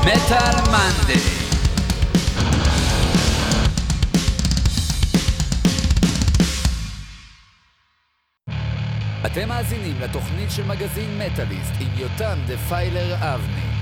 מטאל מנדי. אתם מאזינים לתוכנית של מגזין מטאליסט עם יותם דפיילר אבני.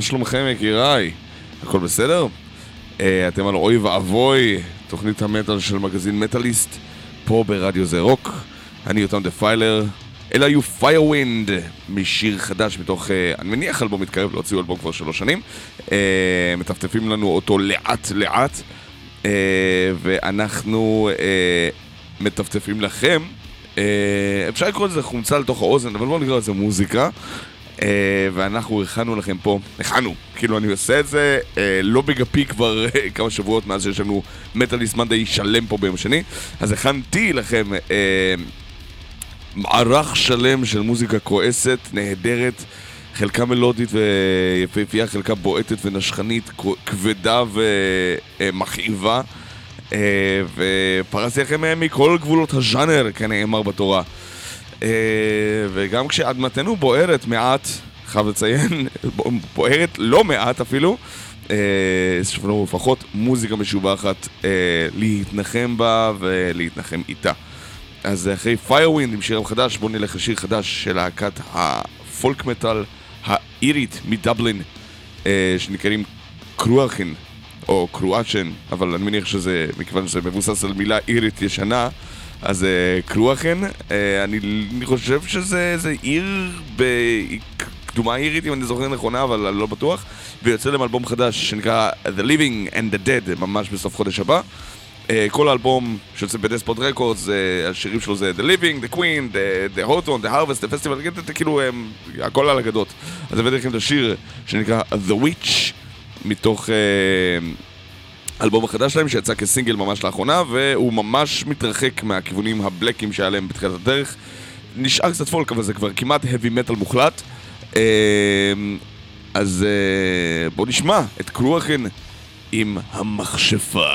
שלומכם יקיריי? הכל בסדר? Uh, אתם על אוי ואבוי, תוכנית המטאל של מגזין מטאליסט, פה ברדיו זה רוק. אני יותם דפיילר. אלה היו Firewind משיר חדש מתוך, אה, אני מניח אלבום מתקרב, לא הוציאו אלבום כבר שלוש שנים. אה, מטפטפים לנו אותו לאט לאט, אה, ואנחנו מטפטפים לכם. אפשר לקרוא לזה חומצה לתוך האוזן, אבל בואו נקרא לזה מוזיקה. ואנחנו הכנו לכם פה, הכנו, כאילו אני עושה את זה לא בגפי כבר כמה שבועות מאז שיש לנו מטאליסט מנדי שלם פה ביום שני, אז הכנתי לכם מערך שלם של מוזיקה כועסת, נהדרת, חלקה מלודית ויפהפייה, חלקה בועטת ונשכנית, כבדה ומכאיבה. אה, ופרסתי לכם מכל גבולות הז'אנר, כנאמר בתורה. אה, וגם כשאדמתנו בוערת מעט, חייב לציין, בוערת לא מעט אפילו, אה, יש לנו לפחות מוזיקה משובחת להתנחם בה ולהתנחם איתה. אז אחרי Firewind עם שיר חדש, בואו נלך לשיר חדש של להקת ה folk metal האירית מדבלין, אה, שנקראים קרואכן, או קרואצ'ן, אבל אני מניח שזה, מכיוון שזה מבוסס על מילה אירית ישנה, אז אה, קרואכן, אה, אני, חושב שזה עיר בקדומה אירית, אם אני זוכר נכונה, אבל אני לא בטוח, ויוצא להם אלבום חדש שנקרא The Living and the Dead, ממש בסוף חודש הבא. אה, כל האלבום שיוצא בדספוט רקורדס, השירים שלו זה The Living, The Queen, The, the Hot One, The Harvest, The Festival, כאילו הכל על אגדות. אז הבאתי לכם את השיר שנקרא The Witch, מתוך האלבום החדש שלהם שיצא כסינגל ממש לאחרונה, והוא ממש מתרחק מהכיוונים הבלקים שהיה להם בתחילת הדרך. נשאר קצת פולק, אבל זה כבר כמעט heavy metal מוחלט. אז בואו נשמע את קרואכן עם המכשפה.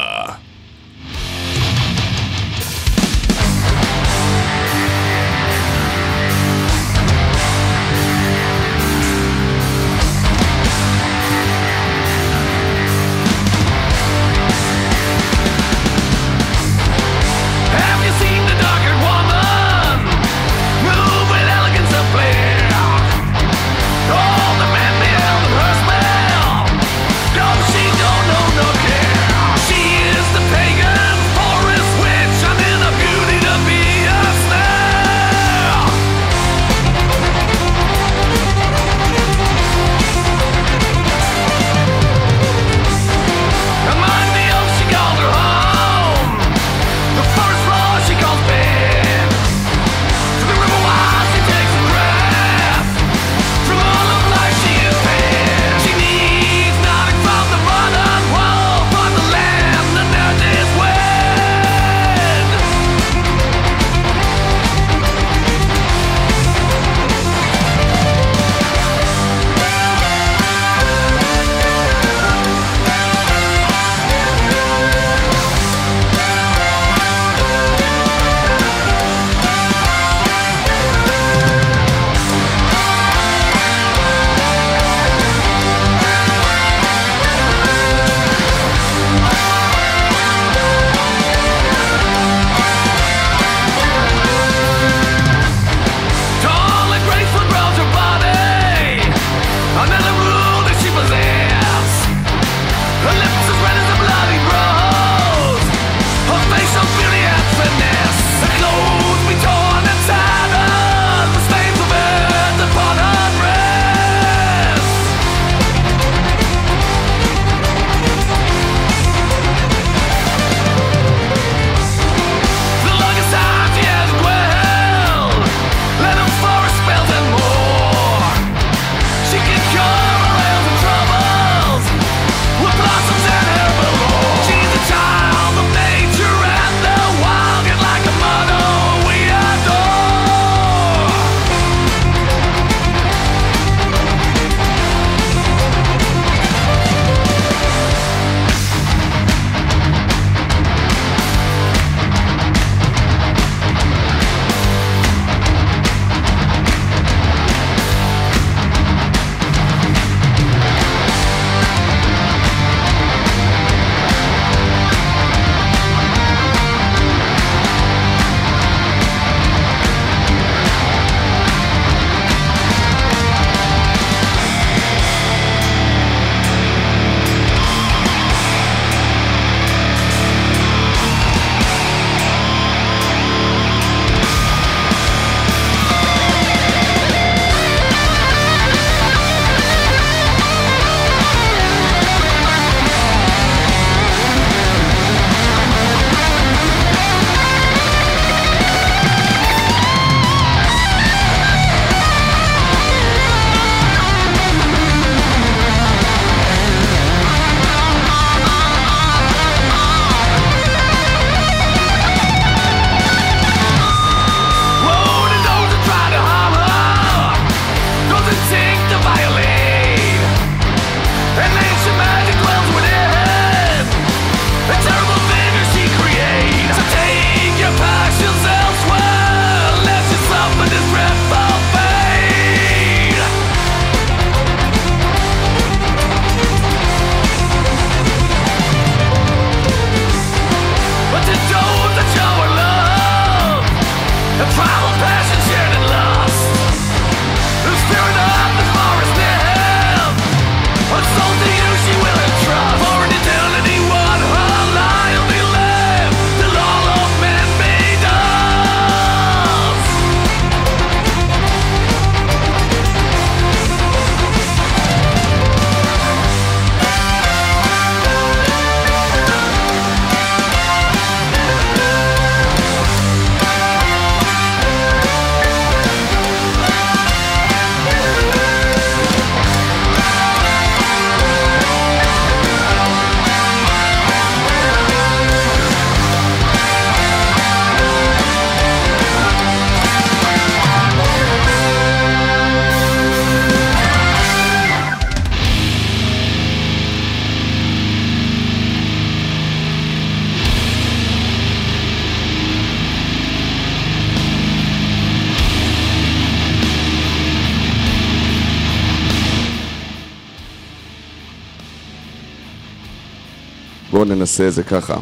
ננסה את זה ככה.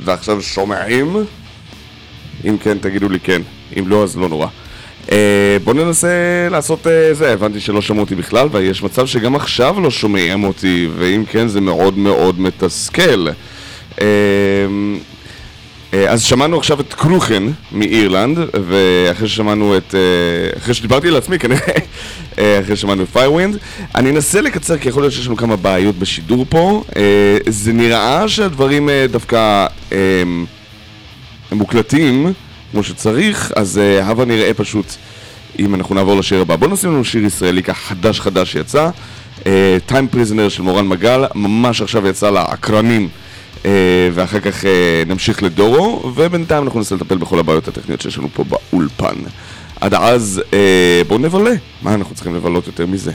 ועכשיו שומעים? אם כן, תגידו לי כן. אם לא, אז לא נורא. אה, בואו ננסה לעשות אה, זה, הבנתי שלא שמעו אותי בכלל, ויש מצב שגם עכשיו לא שומעים אותי, ואם כן, זה מאוד מאוד מתסכל. אה, אז שמענו עכשיו את קרוכן מאירלנד, ואחרי ששמענו את... אה, אחרי שדיברתי על עצמי כנראה, אה, אחרי ששמענו את Firewind, אני אנסה לקצר כי יכול להיות שיש לנו כמה בעיות בשידור פה. זה נראה שהדברים דווקא הם מוקלטים כמו שצריך, אז הבה נראה פשוט אם אנחנו נעבור לשיר הבא. בואו נשים לנו שיר ישראלי ככה חדש חדש שיצא. Time Prisoner של מורן מגל, ממש עכשיו יצא לאקרנים. אה, ואחר כך אה, נמשיך לדורו, ובינתיים אנחנו ננסה לטפל בכל הבעיות הטכניות שיש לנו פה באולפן. עד אז אה, בואו נבלה, מה אנחנו צריכים לבלות יותר מזה?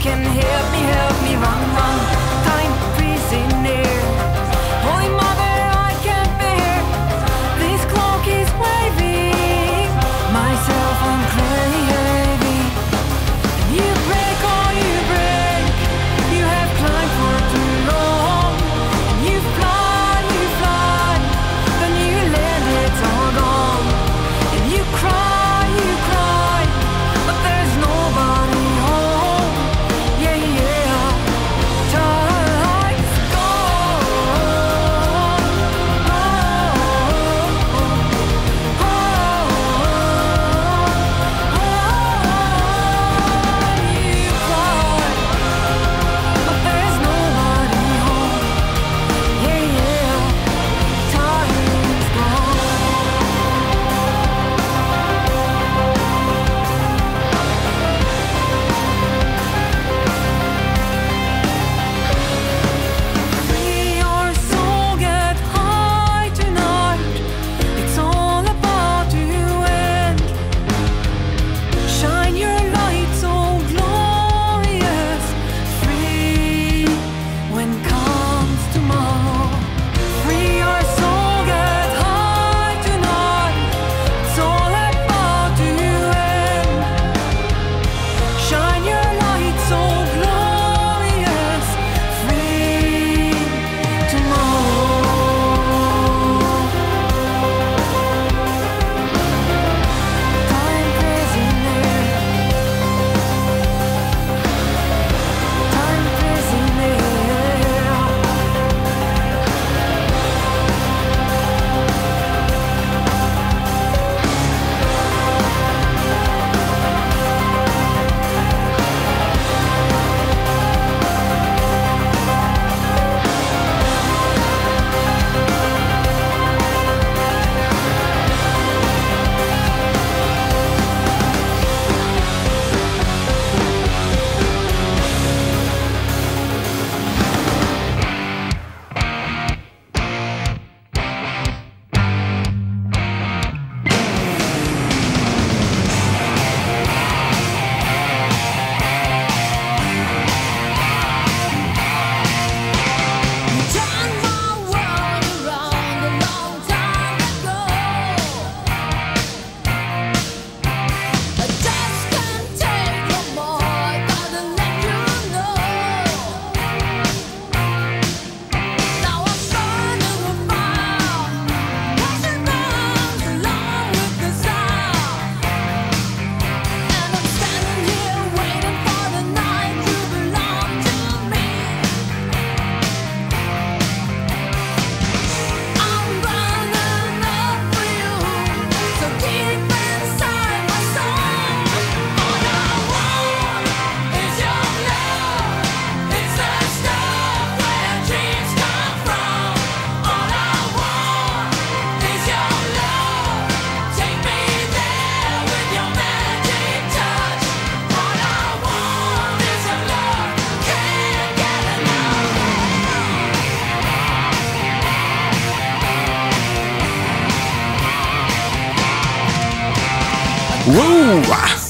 can help me, help me run, run. Woo!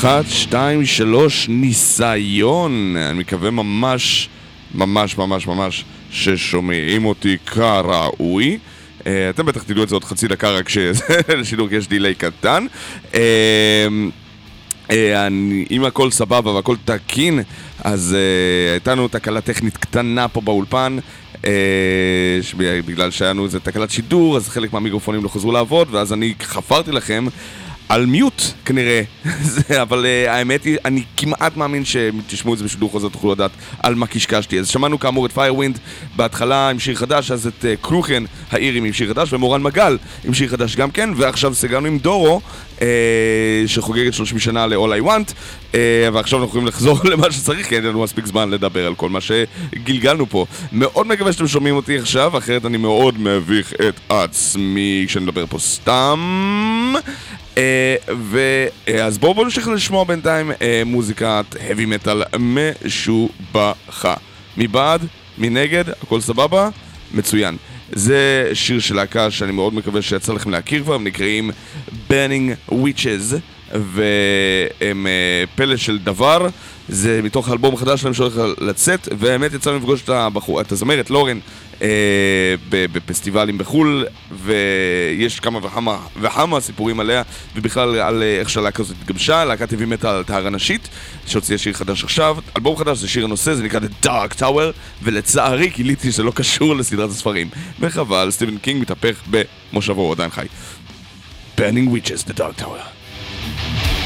אחת, שתיים, שלוש, ניסיון. אני מקווה ממש, ממש, ממש, ממש ששומעים אותי כראוי. Uh, אתם בטח תדעו את זה עוד חצי דקה רק שלשידור יש דיליי קטן. Uh, uh, אני, אם הכל סבבה והכל תקין, אז uh, הייתה לנו תקלה טכנית קטנה פה באולפן. בגלל שהיה לנו איזה תקלת שידור, אז חלק מהמיקרופונים לא חזרו לעבוד, ואז אני חפרתי לכם על mute כנראה, אבל uh, האמת היא, אני כמעט מאמין שתשמעו את זה בשידור חוזר, תוכלו לדעת על מה קשקשתי. אז שמענו כאמור את Firewind בהתחלה עם שיר חדש, אז את uh, קרוכן האירים עם שיר חדש, ומורן מגל עם שיר חדש גם כן, ועכשיו סגרנו עם דורו, שחוגגת 30 שנה ל- All We Are, ועכשיו אנחנו יכולים לחזור למה שצריך, כי אין לנו מספיק זמן לדבר על כל מה שגלגלנו פה. מאוד מקווה שאתם שומעים אותי עכשיו, אחרת אני מאוד מביך את עצמי כשאני מדבר פה סתם. אה, ואז בואו בואו נמשיך לשמוע בינתיים אה, מוזיקת heavy metal משובחה. מבעד? מנגד? הכל סבבה? מצוין. זה שיר של להקה שאני מאוד מקווה שיצא לכם להכיר כבר, הם נקראים Burning Witches והם uh, פלא של דבר, זה מתוך האלבום החדש שלהם שהולך לצאת, והאמת יצא לפגוש את, הבחור, את הזמרת לורן אה, בפסטיבלים בחו"ל, ויש כמה וכמה וכמה סיפורים עליה, ובכלל על אה, איך שהלהקה הזאת התגבשה, להקת הביא מתה על טהרה נשית, שהוציאה שיר חדש עכשיו, אלבום חדש זה שיר הנושא, זה נקרא The Dark Tower, ולצערי גיליתי שזה לא קשור לסדרת הספרים, וחבל, סטיבן קינג מתהפך במושבו, הוא עדיין חי. Burning Witches, The Dark Tower.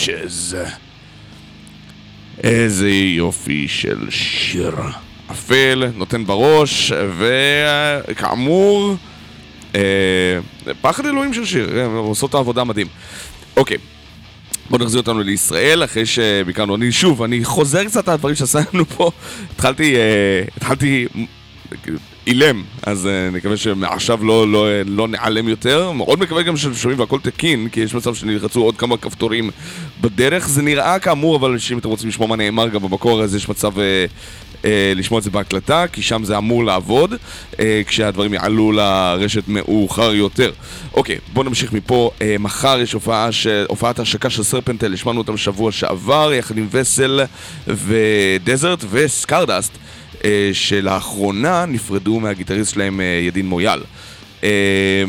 Burning Witches. איזה יופי של שיר. אפל, נותן בראש, וכאמור, אה, פחד אלוהים של שיר, הם עושות את העבודה מדהים. אוקיי, בואו נחזיר אותנו לישראל, אחרי שביקרנו, אני שוב, אני חוזר קצת על הדברים שעשינו פה. התחלתי, אה, התחלתי אילם, אז uh, נקווה שמעכשיו לא, לא, לא נעלם יותר. מאוד מקווה גם שאתם שומעים והכל תקין, כי יש מצב שנלחצו עוד כמה כפתורים בדרך. זה נראה כאמור, אבל אם אתם רוצים לשמוע מה נאמר גם במקור, אז יש מצב... Uh, uh, לשמוע את זה בהקלטה, כי שם זה אמור לעבוד, uh, כשהדברים יעלו לרשת מאוחר יותר. אוקיי, בואו נמשיך מפה. Uh, מחר יש הופעה ש... הופעת השקה של סרפנטל, השמענו אותם שבוע שעבר, יחד עם וסל ודזרט וסקרדסט. אה, שלאחרונה נפרדו מהגיטריסט שלהם אה, ידין מויאל. אה,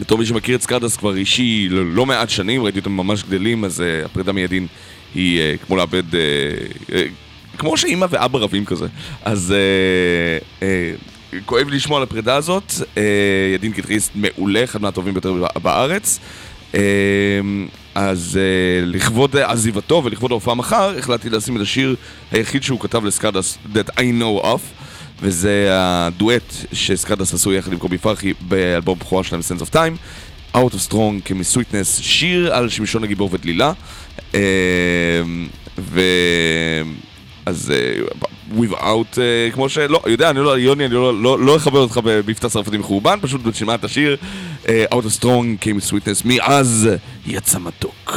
בתור מי שמכיר את Scardust כבר אישי לא, מעט שנים, ראיתי אותם ממש גדלים, אז הפרידה מידין היא כמו לאבד, כמו שאימא ואבא רבים כזה. אז אה, אה, כואב לי לשמוע על הפרידה הזאת, אה, ידין גיטריסט מעולה, אחד מהטובים ביותר בארץ. אה, אז אה, לכבוד עזיבתו ולכבוד ההופעה מחר, החלטתי לשים את השיר היחיד שהוא כתב ל Scardust, That I know of, וזה הדואט שסקאדס עשו יחד עם קובי פרחי באלבום בכורה שלהם, Sense of Time, Out of Strong כמסוויטנס, שיר על שמשון הגיבור ודלילה, uh, ו... אז uh, without, uh, כמו שלא, יודע, אני לא, יוני, אני לא, לא, לא אכבד אותך במבטא צרפתי מחורבן, פשוט את השיר uh, Out of Strong came sweetness, מאז יצא מתוק.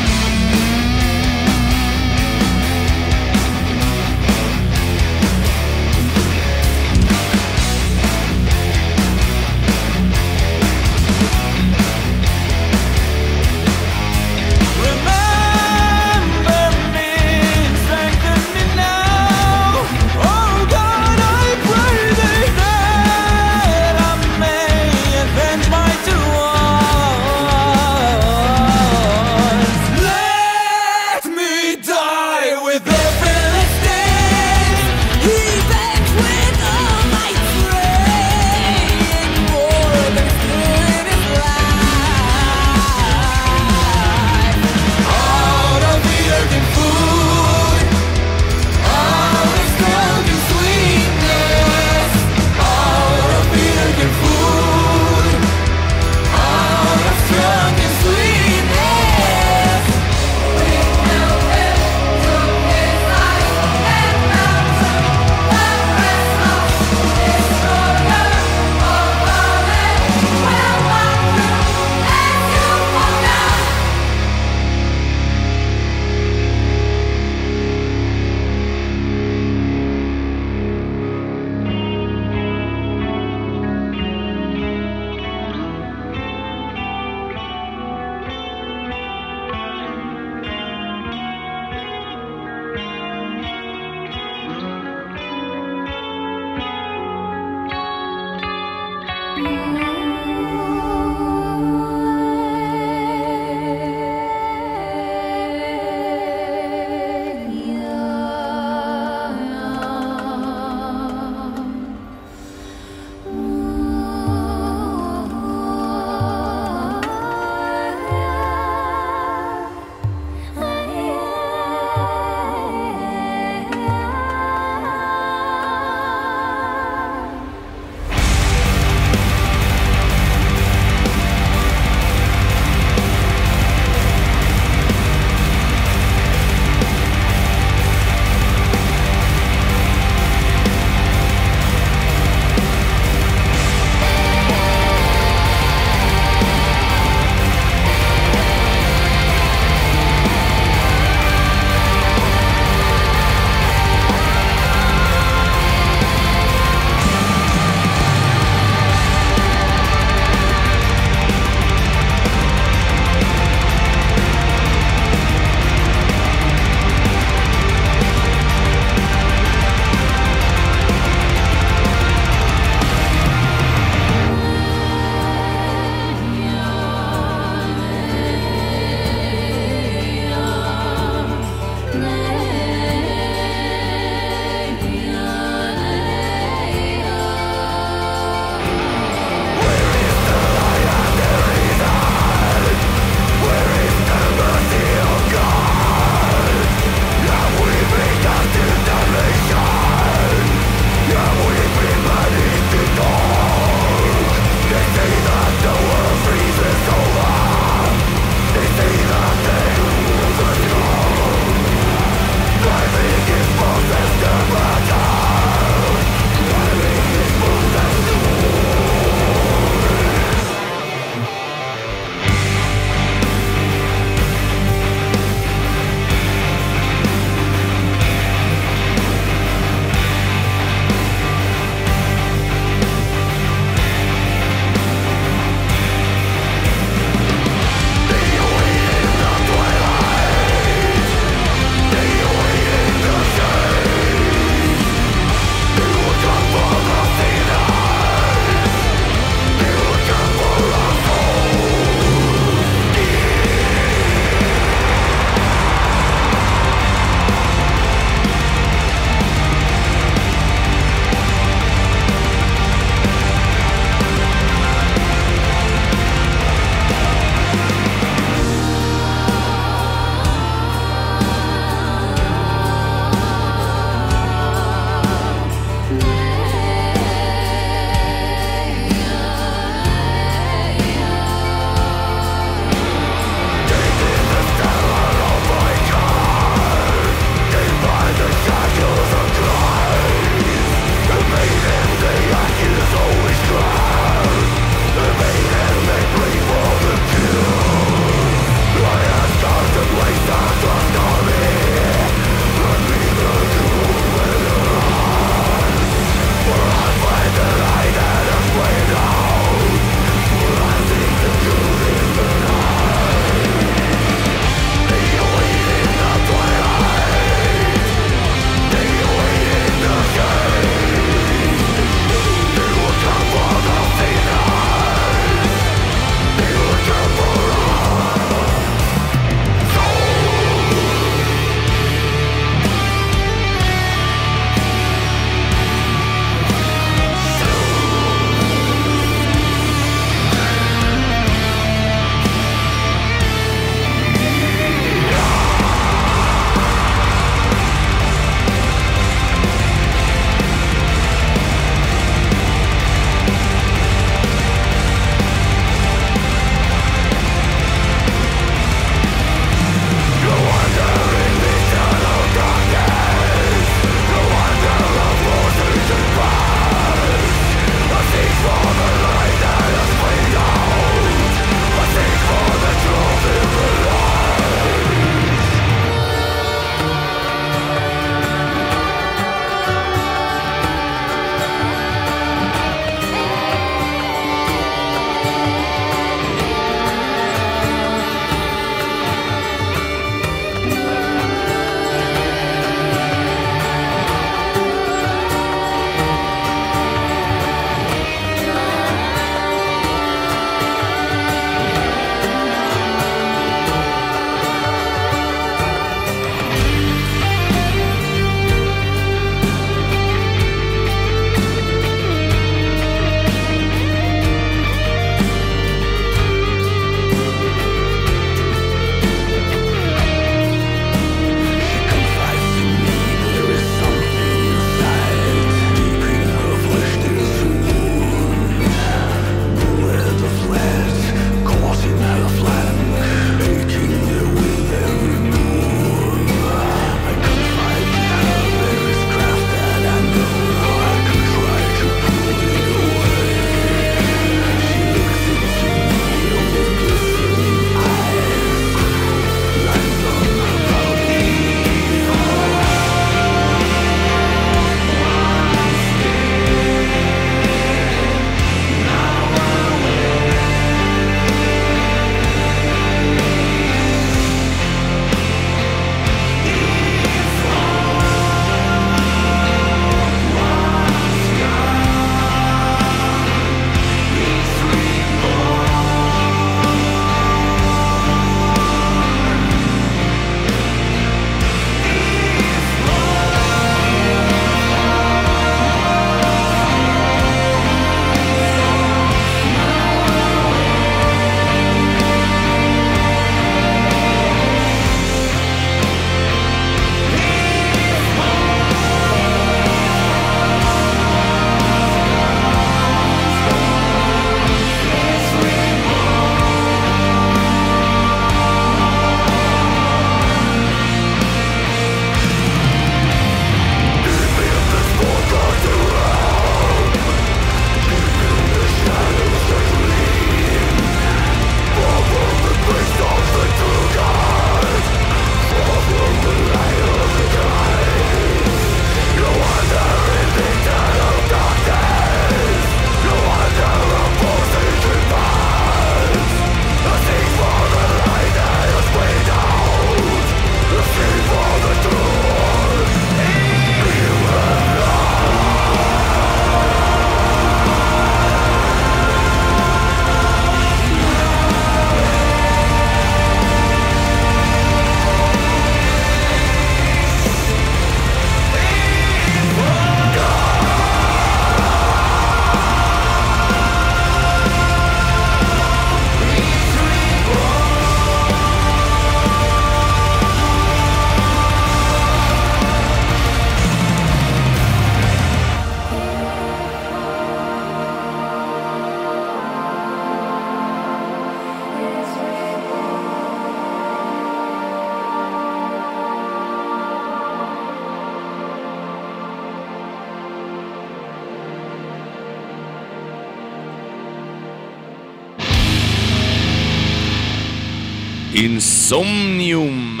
אינסומניום.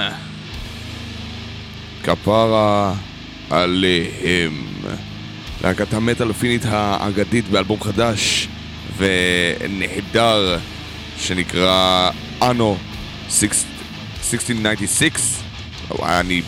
כפרה עליהם. להקת המטאל הפינית האגדית באלבום חדש ונהדר שנקרא אנו 1696 אני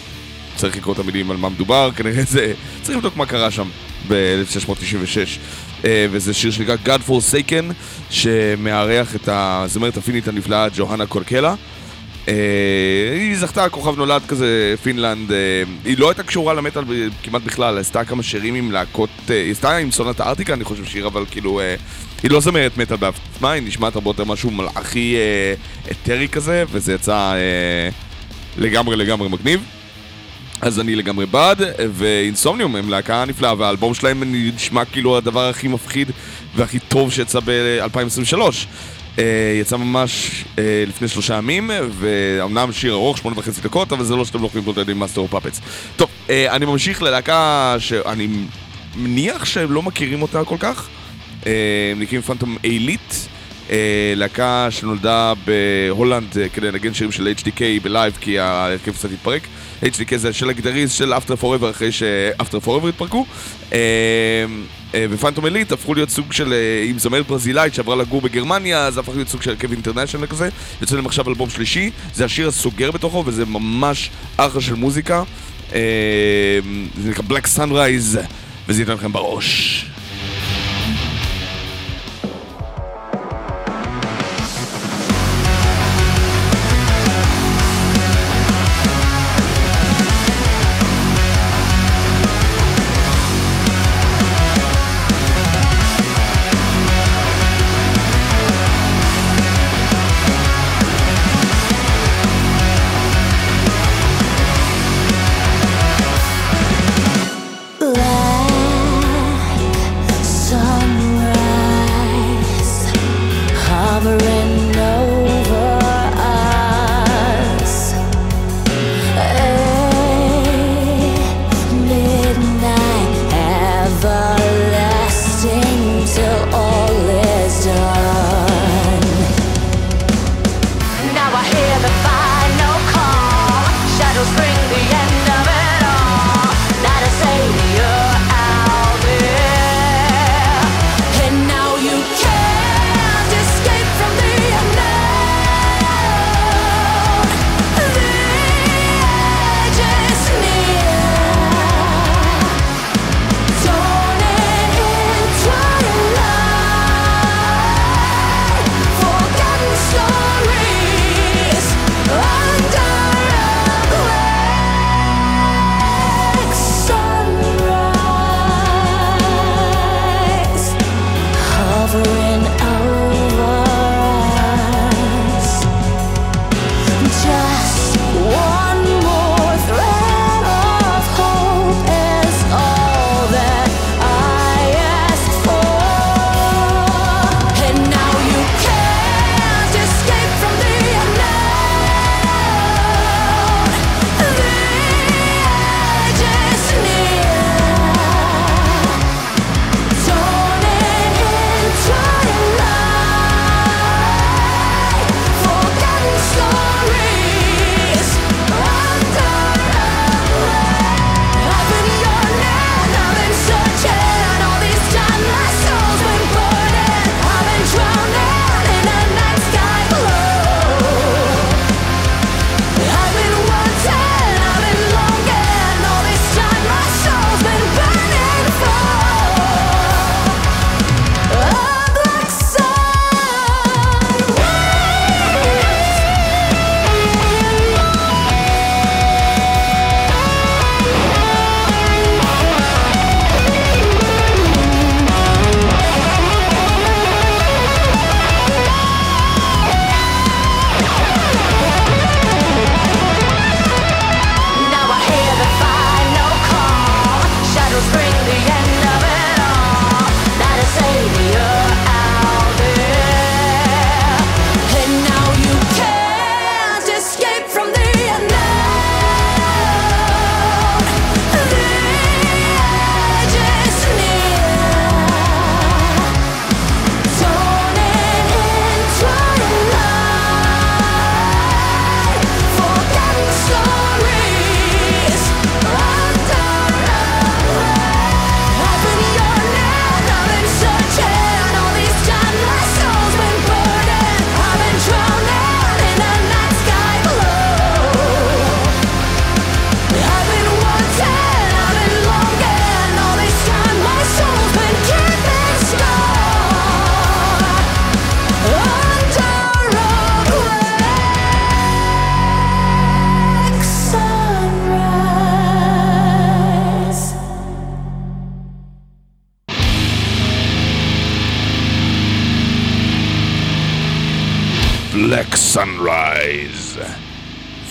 צריך לקרוא את המילים על מה מדובר, כנראה זה... צריך לבדוק מה קרה שם ב-1696 וזה שיר שנקרא God Forsaken שמארח את הזמרת הפינית הנפלאה ג'והנה קולקלה אה, היא זכתה כוכב נולד כזה, פינלנד, אה, היא לא הייתה קשורה למטאל כמעט בכלל, עשתה כמה שירים עם להקות, אה, היא עשתה עם סונת הארטיקה אני חושב שיר, אבל כאילו, היא לא זמרת מטאל בעצמה, היא נשמעת הרבה יותר משהו מלאכי אתרי כזה, וזה יצא לגמרי לגמרי מגניב. אז אני לגמרי בעד, ואינסומניום הם להקה נפלאה, והאלבום שלהם נשמע כאילו הדבר הכי מפחיד והכי טוב שיצא ב-2023. אה, יצא ממש אה, לפני שלושה ימים, ואומנם שיר ארוך, שמונה וחצי דקות, אבל זה לא שאתם לא יכולים להתמודד עם Master of Puppets. טוב, אה, אני ממשיך ללהקה שאני מניח שאתם לא מכירים אותה כל כך. הם נקראים Phantom Elite, אה, להקה שנולדה בהולנד כדי לנגן שירים של HDK בלייב, כי ההרכב קצת התפרק. HDK זה של הגיטריסט של After Forever אחרי ש-After Forever התפרקו. Uh, אה, ופנטום אליט הפכו להיות סוג של, אה, עם זמרת ברזילאית שעברה לגור בגרמניה, אז הפך להיות סוג של הרכב אינטרנשיונל כזה. יוצא להם עכשיו אלבום שלישי, זה השיר הסוגר בתוכו וזה ממש אחלה של מוזיקה. אה, זה נקרא Black Sunrise, וזה ייתן לכם בראש.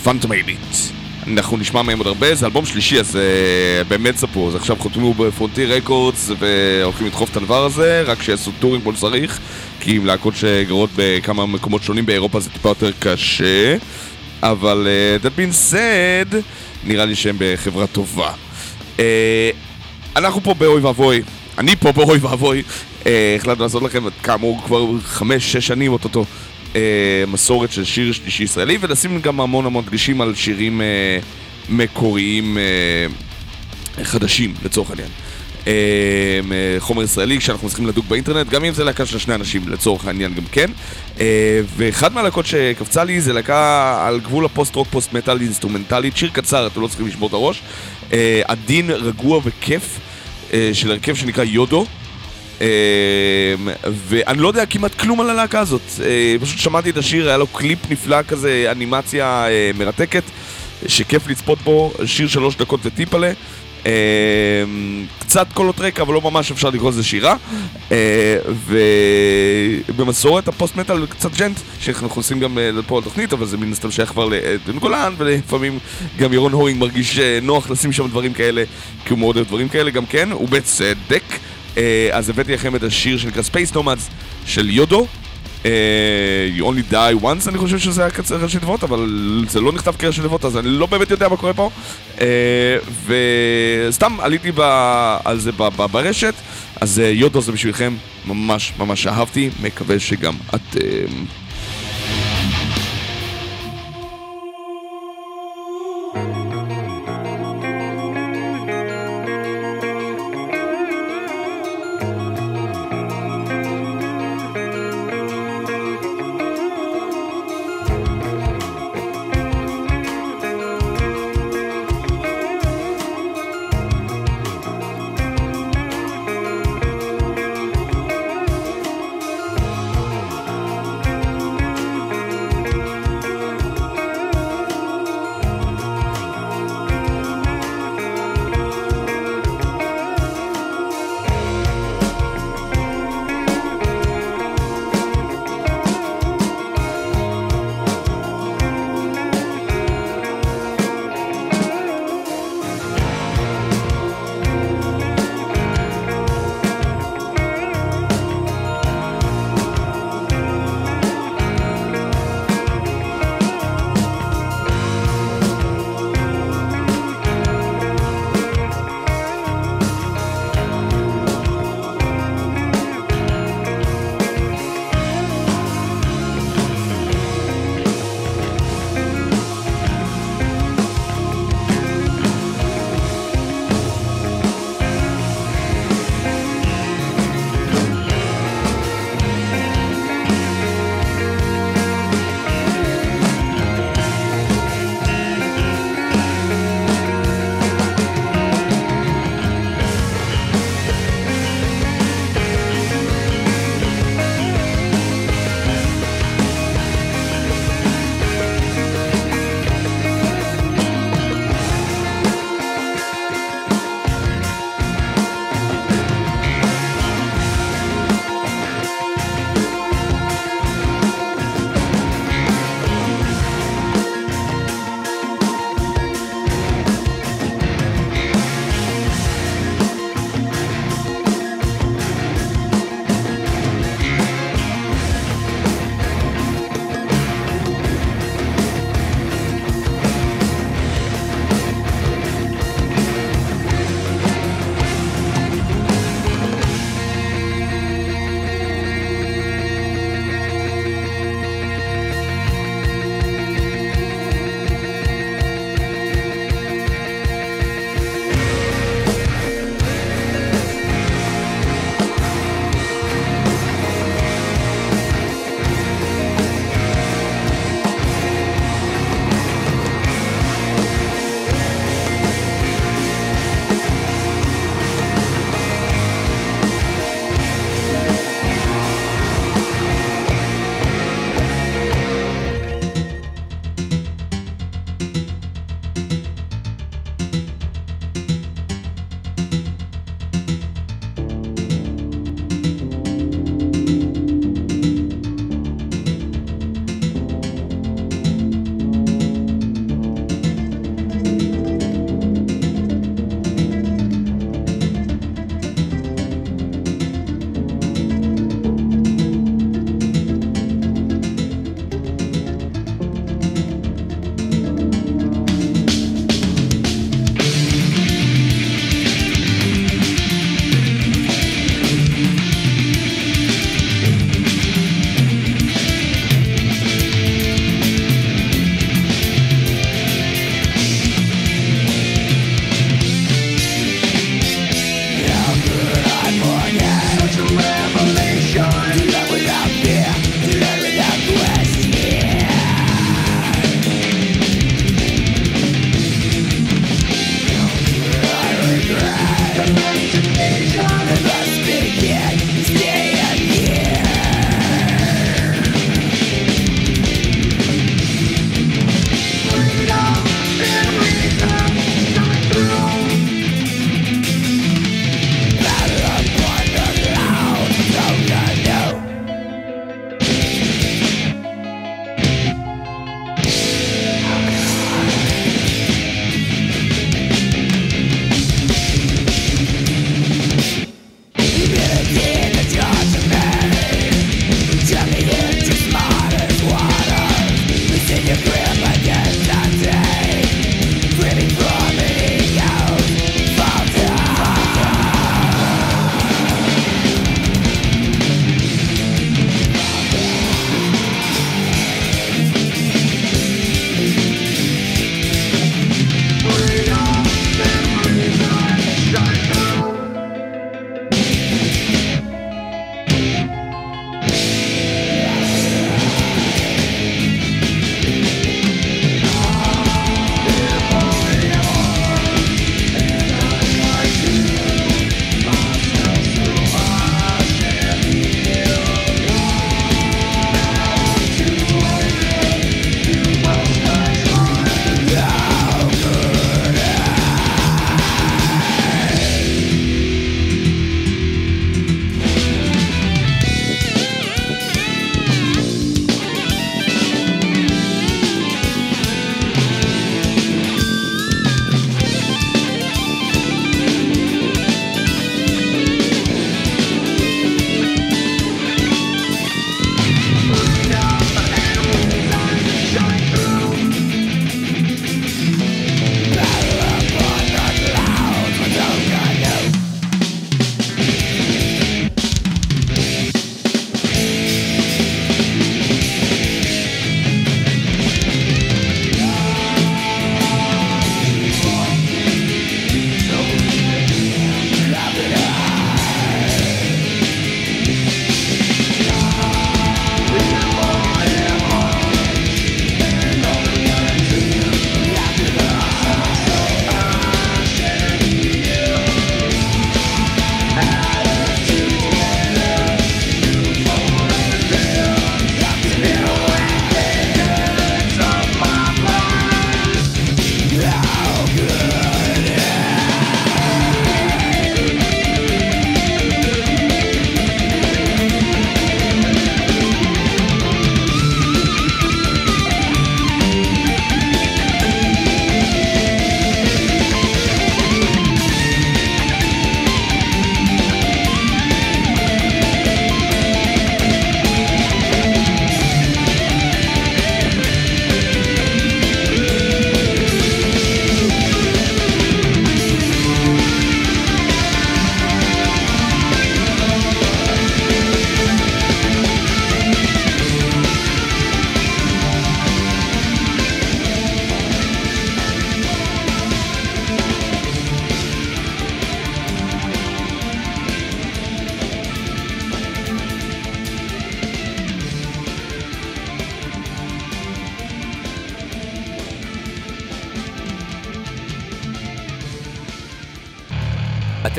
פנטומלית. אנחנו נשמע מהם עוד הרבה, זה אלבום שלישי, אז uh, באמת ספרו, אז עכשיו חותמו בפרונטיר רקורדס והולכים לדחוף את הדבר הזה, רק שיעשו טורים כמו שצריך, כי עם להקות שגרות בכמה מקומות שונים באירופה זה טיפה יותר קשה, אבל uh, that being said, נראה לי שהם בחברה טובה. Uh, אנחנו פה באוי ואבוי, אני פה באוי ואבוי, uh, החלטנו לעשות לכם כאמור כבר חמש-שש שנים אוטוטו. אה, מסורת של שיר שלישי ישראלי, ולשים גם המון המון דגשים על שירים אה, מקוריים אה, חדשים, לצורך העניין. אה, חומר ישראלי שאנחנו צריכים לדוג באינטרנט, גם אם זה להקה של שני אנשים, לצורך העניין גם כן. אה, ואחד מהלהקות שקפצה לי זה להקה על גבול הפוסט-רוק פוסט-מטאל אינסטרומנטלית, שיר קצר, אתם לא צריכים לשבור את הראש. אה, עדין, רגוע וכיף, אה, של הרכב שנקרא יודו. אמ, ואני לא יודע כמעט כלום על הלהקה הזאת. אה, פשוט שמעתי את השיר, היה לו קליפ נפלא כזה, אנימציה אה, מרתקת, שכיף לצפות בו, שיר שלוש דקות וטיפ'לה. אמ, קצת קולות רקע, אבל לא ממש אפשר לקרוא לזה שירה. אה, ובמסורת הפוסט-מטאל קצת djent, שאנחנו עושים גם פה על תוכנית, אבל זה מן הסתם שייך כבר לדן גולן, ולפעמים גם ירון הורינג מרגיש נוח לשים שם דברים כאלה, כי הוא מאוד אוהב דברים כאלה גם כן, ובצדק. אה, אז הבאתי לכם את השיר שנקרא Space Nomads של יודו. אה, you only die once, אני חושב שזה היה קצר ראשי תיבות, אבל זה לא נכתב כראשי תיבות, אז אני לא באמת יודע מה קורה פה. אה, וסתם עליתי על זה ברשת, אז יודו זה בשבילכם, ממש ממש אהבתי, מקווה שגם אתם.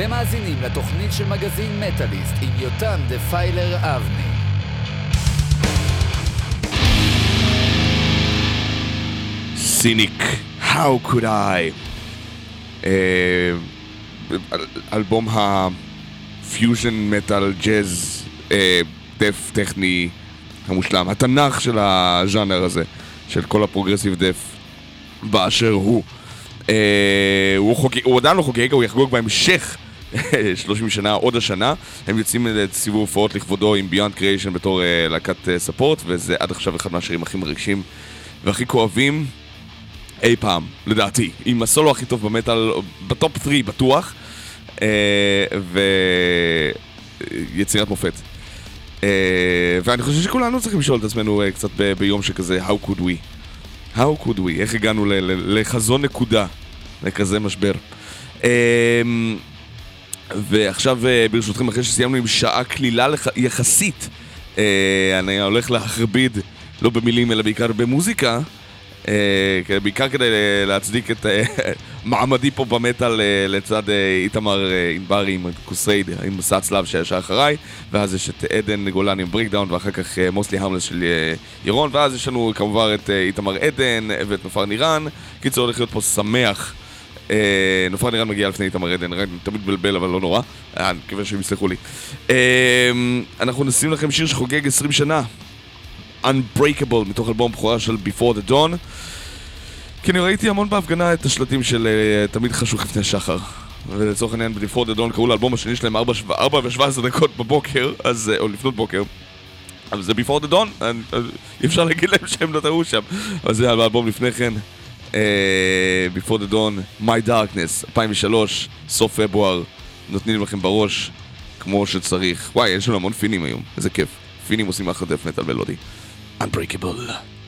אתם מאזינים לתוכנית של מגזין מטאליסט עם יותם Defiler אבני. Cynic, How could I? אה, אל- אלבום הפיוז'ן מטאל ג'אז death טכני המושלם, התנ"ך של הז'אנר הזה, של כל הפרוגרסיב death באשר הוא. אה, הוא עדיין לא חוגג, הוא יחגוג בהמשך 30 שנה, עוד השנה. הם יוצאים לסיבוב הופעות לכבודו עם ביונד קריאיישן בתור אה, להקת אה, ספורט, וזה עד עכשיו אחד מהשירים הכי מרגשים והכי כואבים אי פעם, לדעתי. עם הסולו הכי טוב במטאל, בטופ 3 בטוח, אה, ויצירת מופת. אה, ואני חושב שכולנו צריכים לשאול את עצמנו אה, קצת ב- ביום שכזה, How could we? How could we? איך הגענו ל- ל- לחזון נקודה, לכזה משבר? אה, ועכשיו אה, ברשותכם, אחרי שסיימנו עם שעה קלילה לח- יחסית, אה, אני הולך להכביד, לא במילים אלא בעיקר במוזיקה, אה, בעיקר כדי להצדיק את מעמדי פה במטאל לצד איתמר ענברי עם קוסייד, עם מסע הצלב שישר אחריי, ואז יש את עדן גולן עם בריקדאון, ואחר כך מוסלי המלס של ירון, ואז יש לנו כמובן את איתמר עדן ואת נופר נירן. קיצור, הולך להיות פה שמח. אה, נופר נירן מגיע לפני איתמר עדן, רק תמיד מבלבל אבל לא נורא, אה, אני מקווה שהם יסלחו לי. אה, אנחנו נשים לכם שיר שחוגג 20 שנה, Unbreakable, מתוך אלבום בכורה של Before the Dawn. כי אני ראיתי המון בהפגנה את השלטים של תמיד חשוך לפני שחר. ולצורך העניין ב-Before the Dawn קראו לאלבום השני שלהם 4 ו-17 דקות בבוקר, אז, או לפנות בוקר. אבל זה Dawn, אני- אה, אי אפשר להגיד להם שהם לא טעו שם. אבל זה האלבום לפני כן. אה, Before the Dawn, My Darkness, 2003, סוף פברואר, נותנים לכם בראש כמו שצריך. וואי, יש לנו המון פינים היום, איזה כיף. פינים עושים אחלה דף מטאל מלודי. Unbreakable. Unbreakable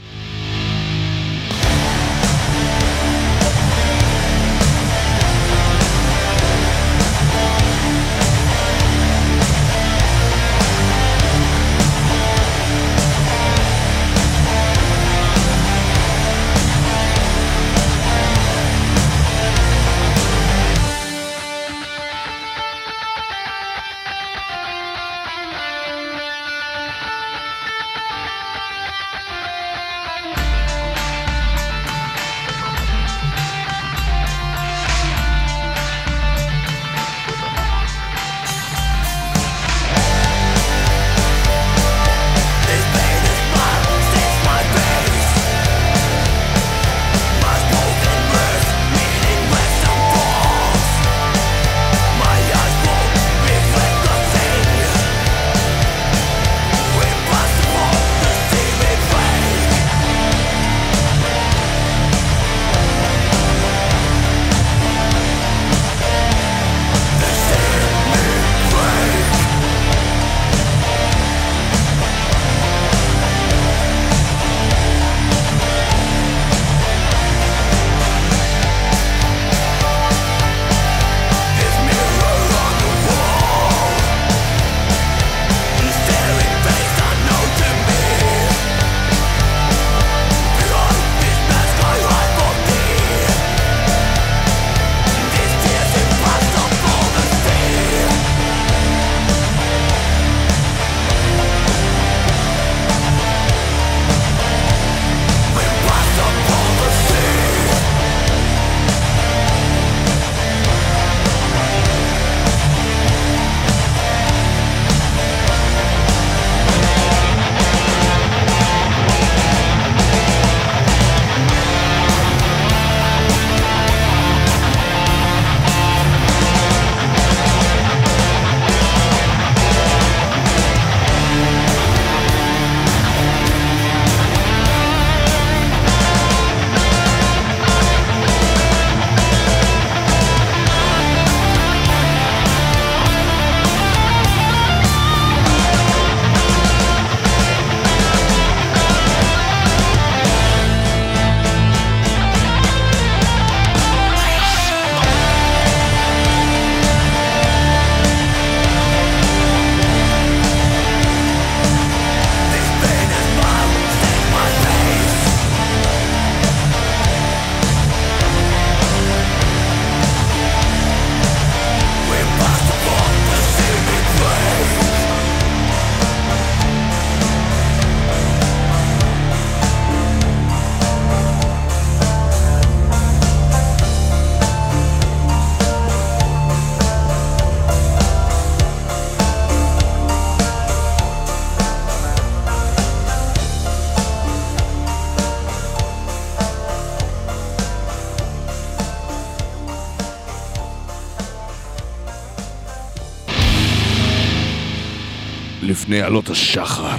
לפני עלות השחר.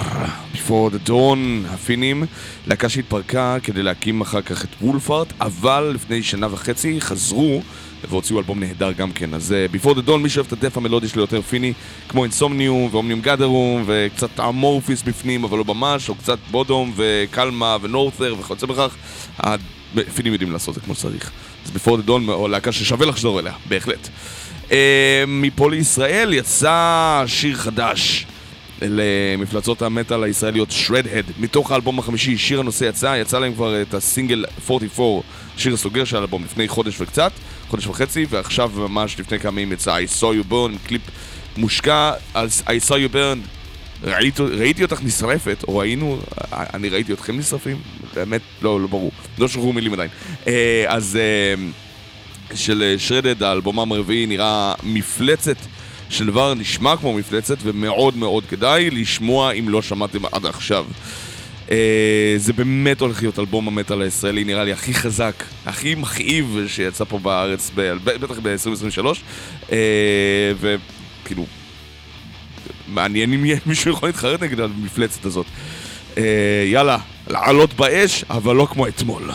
Before the Dawn, הפינים, להקה שהתפרקה כדי להקים אחר כך את וולפארט, אבל לפני שנה וחצי חזרו והוציאו אלבום נהדר גם כן. אז uh, Before the Dawn, מי שאוהב את הדף המלודי שלו יותר פיני, כמו אינסומניום ואומניום גאדרום, וקצת אמורפיס בפנים, אבל לא ממש, או קצת בודום וקלמה ונורת'ר וכיוצא בכך, הפינים יודעים לעשות את זה כמו שצריך. אז Before the Dawn, או להקה ששווה לחזור אליה, בהחלט. Uh, מפה לישראל יצא שיר חדש. למפלצות המטאל הישראליות Shredhead. מתוך האלבום החמישי, שיר הנושא יצא, יצא להם כבר את הסינגל 44, שיר הסוגר של האלבום לפני חודש וקצת, חודש וחצי, ועכשיו ממש לפני כמה ימים יצא I saw you burn, קליפ מושקע על I saw you burn. ראיתי, ראיתי אותך נשרפת, או ראינו, אני ראיתי אתכם נשרפים, באמת, לא, לא ברור, לא שוחררו מילים עדיין. אה, אז אה, של שרדד, האלבומם הרביעי נראה מפלצת של דבר נשמע כמו מפלצת ומאוד מאוד כדאי לשמוע אם לא שמעתם עד עכשיו. Uh, זה באמת הולך להיות אלבום המטאל הישראלי נראה לי הכי חזק, הכי מכאיב שיצא פה בארץ, ב- בטח ב-2023 uh, וכאילו מעניין אם מישהו יכול להתחרט נגד המפלצת הזאת. Uh, יאללה, לעלות באש, אבל לא כמו אתמול.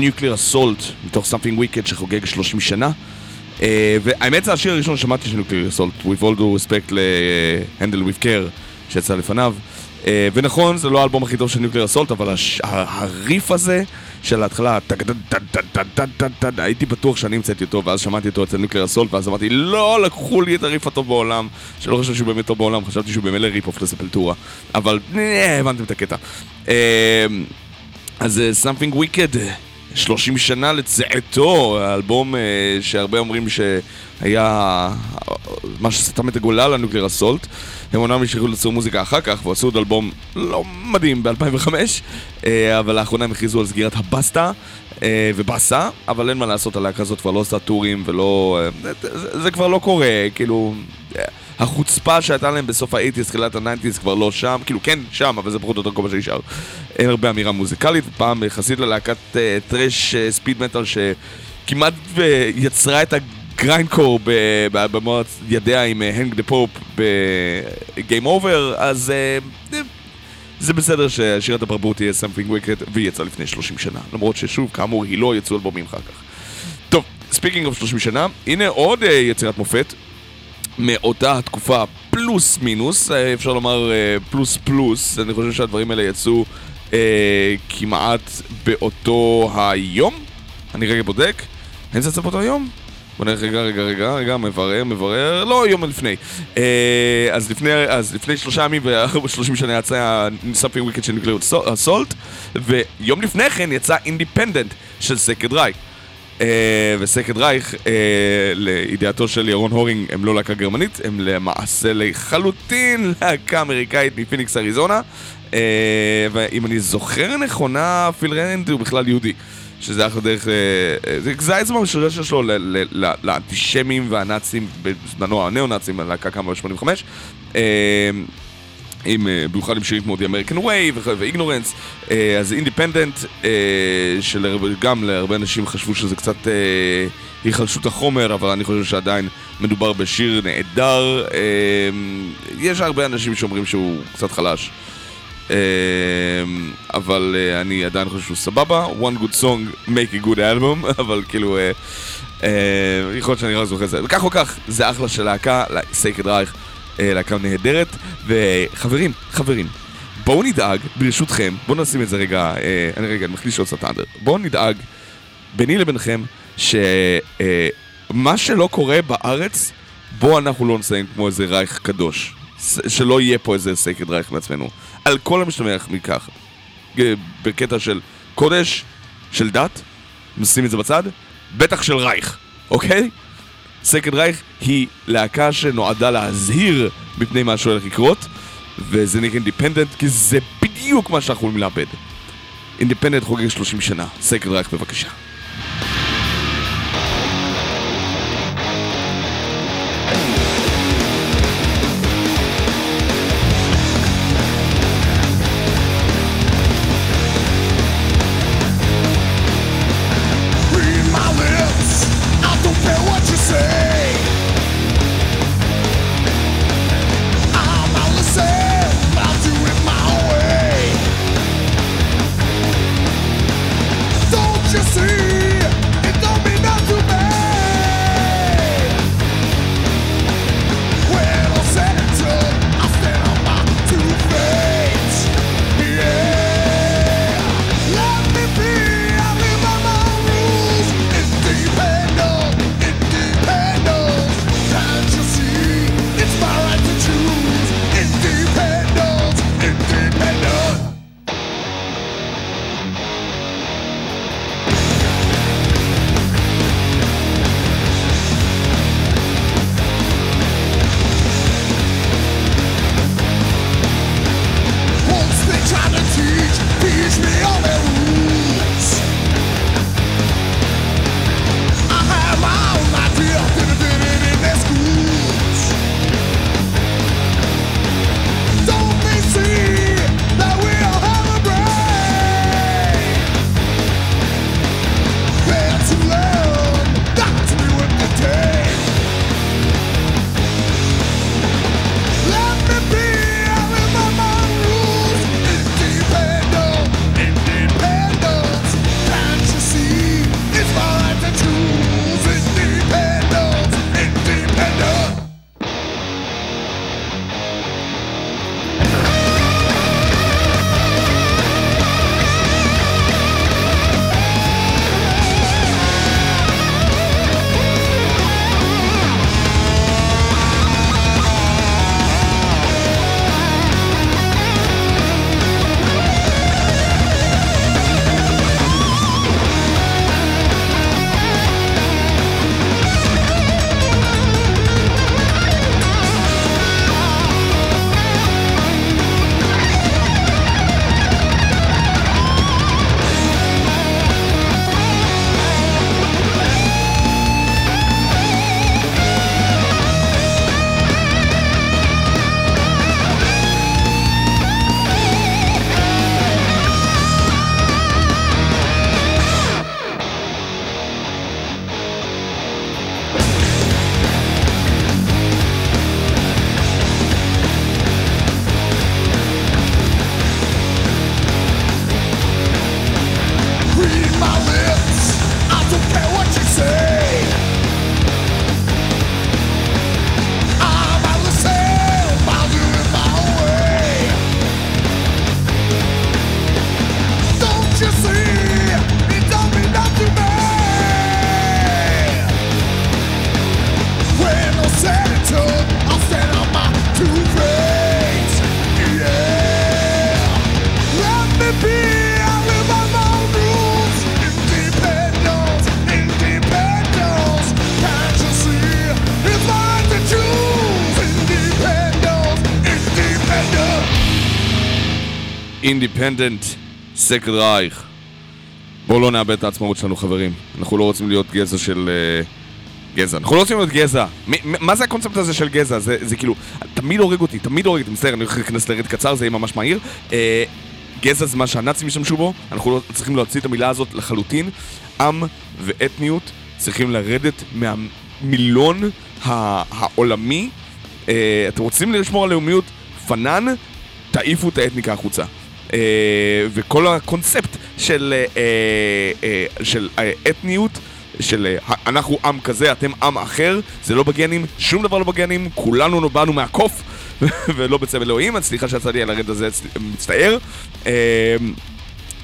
Nuclear Assault, מתוך Something Wicked שחוגג 30 שנה. Uh, והאמת זה השיר הראשון ששמעתי של Nuclear Assault, With all due respect ל-Handle with Care שיצא לפניו. Uh, ונכון, זה לא האלבום הכי טוב של Nuclear Assault, אבל הריף הזה של ההתחלה, הייתי בטוח שאני המצאתי אותו, ואז שמעתי אותו אצל Nuclear Assault, ואז אמרתי, לא, לקחו לי את הריף הטוב בעולם, שלא חושב שהוא באמת טוב בעולם, חשבתי שהוא במילא ריפ אוף לספלטורה, אבל אה, הבנתם את הקטע. אה, אז אה, Something Wicked, 30 שנה לצאתו, האלבום אה, שהרבה אומרים שהיה אה, מה שסתם את הגולל ל Nuclear Assault. הם אומנם המשיכו ליצור מוזיקה אחר כך, ועשו עוד אלבום לא מדהים ב-2005, אבל לאחרונה הם הכריזו על סגירת הבסטה. אה, ובאסה, אבל אין מה לעשות, הלהקה הזאת כבר לא עושה טורים ולא... אה, זה, זה כבר לא קורה, כאילו... החוצפה שהייתה להם בסוף האייטיז, תחילת הניינטיז כבר לא שם, כאילו כן שם, אבל זה פחות או יותר כל מה שנשאר. אין הרבה אמירה מוזיקלית, פעם יחסית ללהקת אה, טרש אה, speed מטאל שכמעט אה, יצרה את הגריינדקור ב- ב- במו ידיה עם Hang the Pope ב Game Over, אז זה בסדר ששירת הברבור תהיה Something Wicked והיא יצאה לפני 30 שנה, למרות ששוב, כאמור, היא לא יצאו אלבומים אחר כך. טוב, speaking of 30 שנה, הנה עוד אה, יצירת מופת מאותה התקופה פלוס מינוס, אה, אפשר לומר אה, פלוס פלוס, אני חושב שהדברים האלה יצאו אה, כמעט באותו היום. אני רגע בודק, האם זה יצא באותו היום? בוא נראה רגע, רגע, רגע, רגע, מברר, מברר, לא, יום לפני. אה, אז לפני, אז לפני שלושה ימים ו-30 שנה יצא Something Wicked של Nuclear Assault, ויום לפני כן יצא Independent של סקד רייק. אה, וסקד רייך, אה, לידיעתו של ירון הורינג, הם לא להקה גרמנית, הם למעשה לחלוטין להקה אמריקאית מפיניקס אריזונה. אה, ואם אני זוכר נכונה, Phil Rind הוא בכלל יהודי. שזה אחלה דרך, זה האצבע המשולשת שלו לאנטישמים והנאצים, בזמנו הניאו-נאצים, הלהקה קמה ב-85. אה, עם, אה, במיוחד עם שירים כמו The American Way ו Ignorance, אז Independent, שגם להרבה אנשים חשבו שזה קצת אה, היחלשות החומר, אבל אני חושב שעדיין מדובר בשיר נהדר. אה, יש הרבה אנשים שאומרים שהוא קצת חלש. אה, אבל אה, אני עדיין חושב שהוא סבבה, one good song make a good album, אבל כאילו, אה, אה, יכול להיות שאני רק זוכר את זה. וכך או כך, זה אחלה של להקה, סייקד רייך, אה, להקה נהדרת, וחברים, חברים, בואו נדאג, ברשותכם, בואו נשים את זה רגע, אה, אני רגע, אני מחליש עוד קצת אנדר, בואו נדאג, ביני לבינכם, שמה שלא קורה בארץ, בואו אנחנו לא נסיים כמו איזה רייך קדוש. שלא יהיה פה איזה Sacred Reich מעצמנו. על כל המשתמע מכך. אה, בקטע של קודש, של דת, נשים את זה בצד, בטח של רייך, אוקיי? Sacred Reich היא להקה שנועדה להזהיר מפני מה שהולך לקרות, וזה נקרא Independent, כי זה בדיוק מה שאנחנו יכולים לאבד. Independent חוגג 30 שנה, Sacred Reich בבקשה. Independent Sacred Reich. בואו לא נאבד את העצמאות שלנו, חברים. אנחנו לא רוצים להיות גזע של... אה, גזע. אנחנו לא רוצים להיות גזע. מה זה הקונספט הזה של גזע? זה, זה כאילו, תמיד הורג אותי, תמיד הורג אותי. מצטער, אני הולך להיכנס ל rant קצר, זה יהיה ממש מהיר. אה, גזע זה מה שהנאצים השתמשו בו, אנחנו לא צריכים להוציא את המילה הזאת לחלוטין. עם ואתניות צריכים לרדת מהמילון העולמי. אה, אתם רוצים לשמור על לאומיות? פנן, תעיפו את האתניקה החוצה. אה, וכל הקונספט של, אה, אה, של אתניות, של אנחנו עם כזה, אתם עם אחר, זה לא בגנים, שום דבר לא בגנים, כולנו באנו מהקוף ולא בצלם אלוהים, אז סליחה שיצא לי על ה rant הזה, מצטער.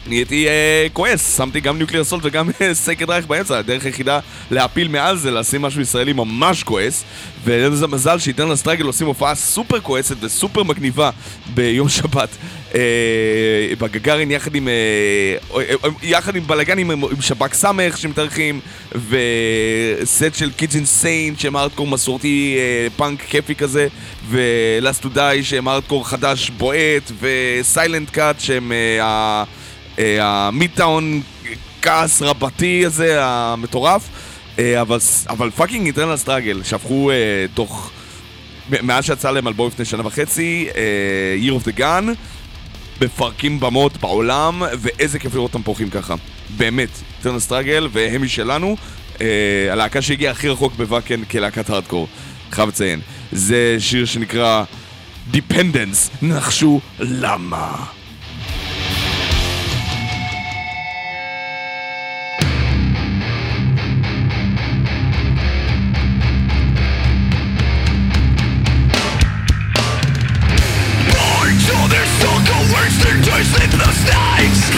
נהייתי אה, כועס, שמתי גם Nuclear Assault וגם אה, Sacred Reich באמצע, הדרך היחידה להפיל מעל זה לשים משהו ישראלי ממש כועס. לזה מזל שאיטרנל סטרגל עושים הופעה סופר כועסת וסופר מגניבה ביום שבת אה, בגגארין יחד עם, אה, אה, אה, יחד עם בלאגן עם, עם שב"כ סמך שמתארחים וסט של קידס אינסיין שהם ארטקור מסורתי אה, פאנק כיפי כזה ולאסט טו די שהם ארטקור חדש בועט וסיילנט קאט שהם אה, המידטאון כעס רבתי הזה, המטורף. אה, אבל, אבל fucking Eternal Struggle, שהפכו תוך... מאז שיצא להם אלבום לפני שנה וחצי, אה, Year of the Gun, מפרקים במות בעולם, ואיזה כיף לראות אותם פורחים ככה. באמת, Eternal Struggle, והם משלנו, אה, הלהקה שהגיעה הכי רחוק בוואקן כלהקת הארדקור. חייב לציין. זה שיר שנקרא Dependence, נחשו למה.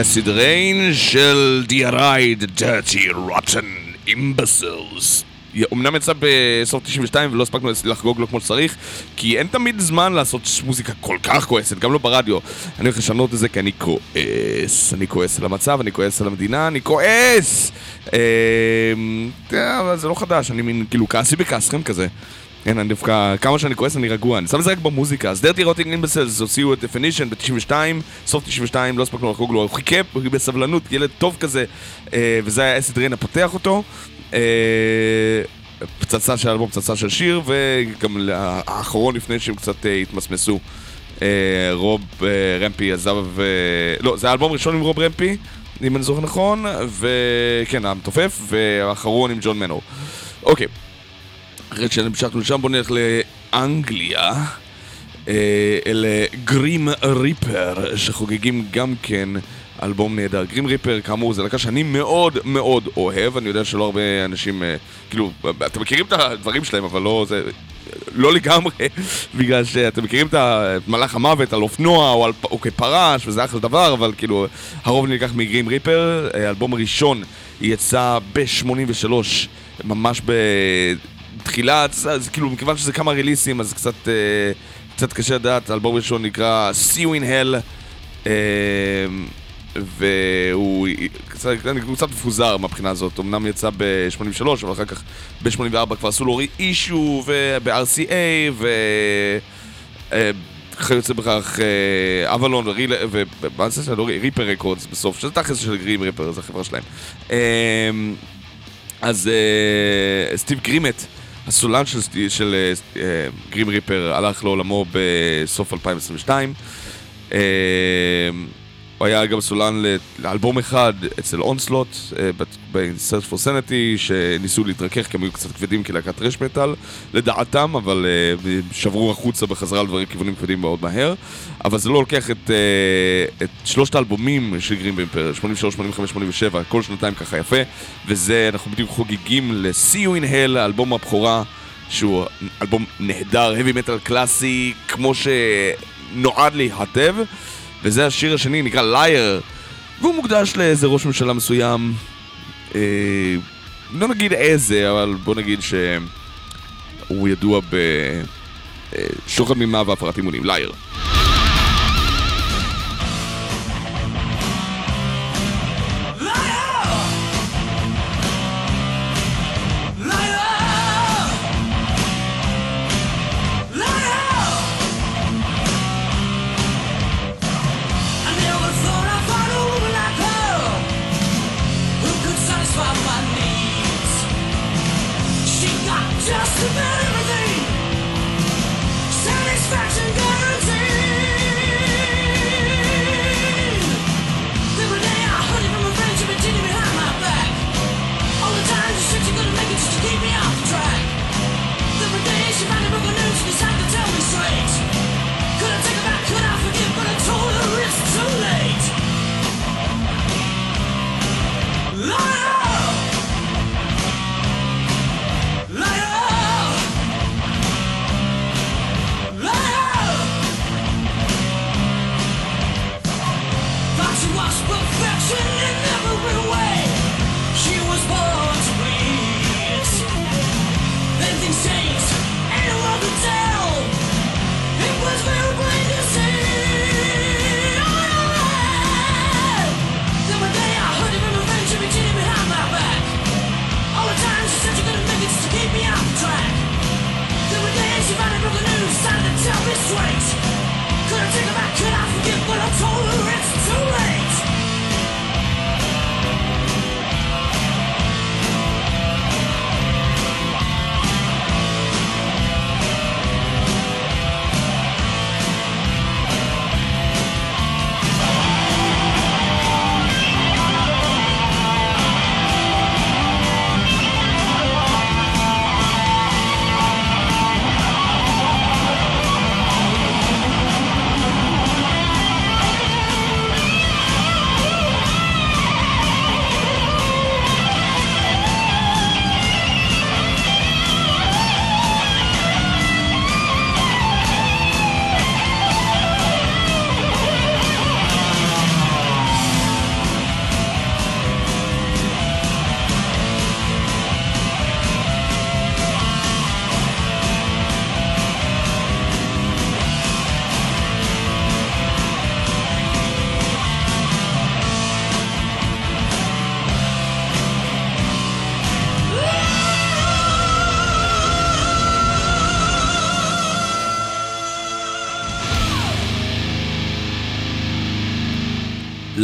Acid Rain של The Dirty Rotten Imbeciles. אמנם יצא בסוף 92 ולא הספקנו לחגוג לו כמו שצריך כי אין תמיד זמן לעשות מוזיקה כל כך כועסת, גם לא ברדיו אני הולך לשנות את זה כי אני כועס אני כועס על המצב, אני כועס על המדינה, אני כועס! אה, אבל זה לא חדש, אני מין כאילו כעסי בכעסכם כזה כן, אני דווקא, כמה שאני כועס אני רגוע, אני שם את זה רק במוזיקה. אז Dirty Rotten Imbeciles הוציאו את Definition ב-92, סוף 92, לא הספקנו לחגוג לו, הוא חיכה בסבלנות, ילד טוב כזה, אה, וזה היה אסיד ריין הפותח אותו. אה, פצצה של אלבום, פצצה של שיר, וגם האחרון לפני שהם קצת אה, התמסמסו. רוב רמפי עזב, לא, זה האלבום הראשון עם רוב רמפי, אם אני זוכר נכון, וכן, המתופף, והאחרון עם ג'ון מנור. אוקיי. אחרי שנמשכנו לשם בוא נלך לאנגליה אה, אל גרים ריפר שחוגגים גם כן אלבום נהדר. גרים ריפר, כאמור, זה להקה שאני מאוד מאוד אוהב, אני יודע שלא הרבה אנשים, אה, כאילו, אתם מכירים את הדברים שלהם, אבל לא, זה, לא לגמרי, בגלל שאתם מכירים את מלאך המוות על אופנוע או, על, או כפרש, וזה אחלה דבר, אבל כאילו, הרוב נלקח מגרים ריפר. האלבום הראשון יצא ב-83, ממש ב... תחילה, אז כאילו, מכיוון שזה כמה ריליסים, אז קצת, uh, קצת קשה לדעת, האלבום ראשון נקרא See You in Hell, uh, והוא קצת, קצת מפוזר מהבחינה הזאת, אמנם יצא ב-83, אבל אחר כך ב-84 כבר עשו לו אישו, וב-RCA, ו... Uh, כיוצא בכך אבלון ומה זה שלו? ריפר רקורדס בסוף, שזה תכלס של גרים ריפר, זו החברה שלהם. אז סטיב גרימט הסולן של, של uh, גרים ריפר הלך לעולמו בסוף 2022. Uh, הוא היה גם סולן לאלבום אחד אצל אונסלוט, ב-Search for Sanity, שניסו להתרכך כי הם היו קצת כבדים כלהקת רש מטאל, לדעתם, אבל uh, שברו החוצה בחזרה לדברים כיוונים כבדים מאוד מהר. אבל זה לא לוקח את, uh, את שלושת האלבומים של גרים ריפר, 83, 85, 87, כל שנתיים ככה יפה, וזה, אנחנו בדיוק חוגגים ל-See You in Hell, האלבום הבכורה. שהוא אלבום נהדר, heavy metal קלאסי, כמו שנועד להיכתב. וזה השיר השני, נקרא לייר, והוא מוקדש לאיזה ראש ממשלה מסוים. אה, לא נגיד איזה, אבל בוא נגיד שהוא ידוע ב... שוחד ממה והפרת אימונים, לייר.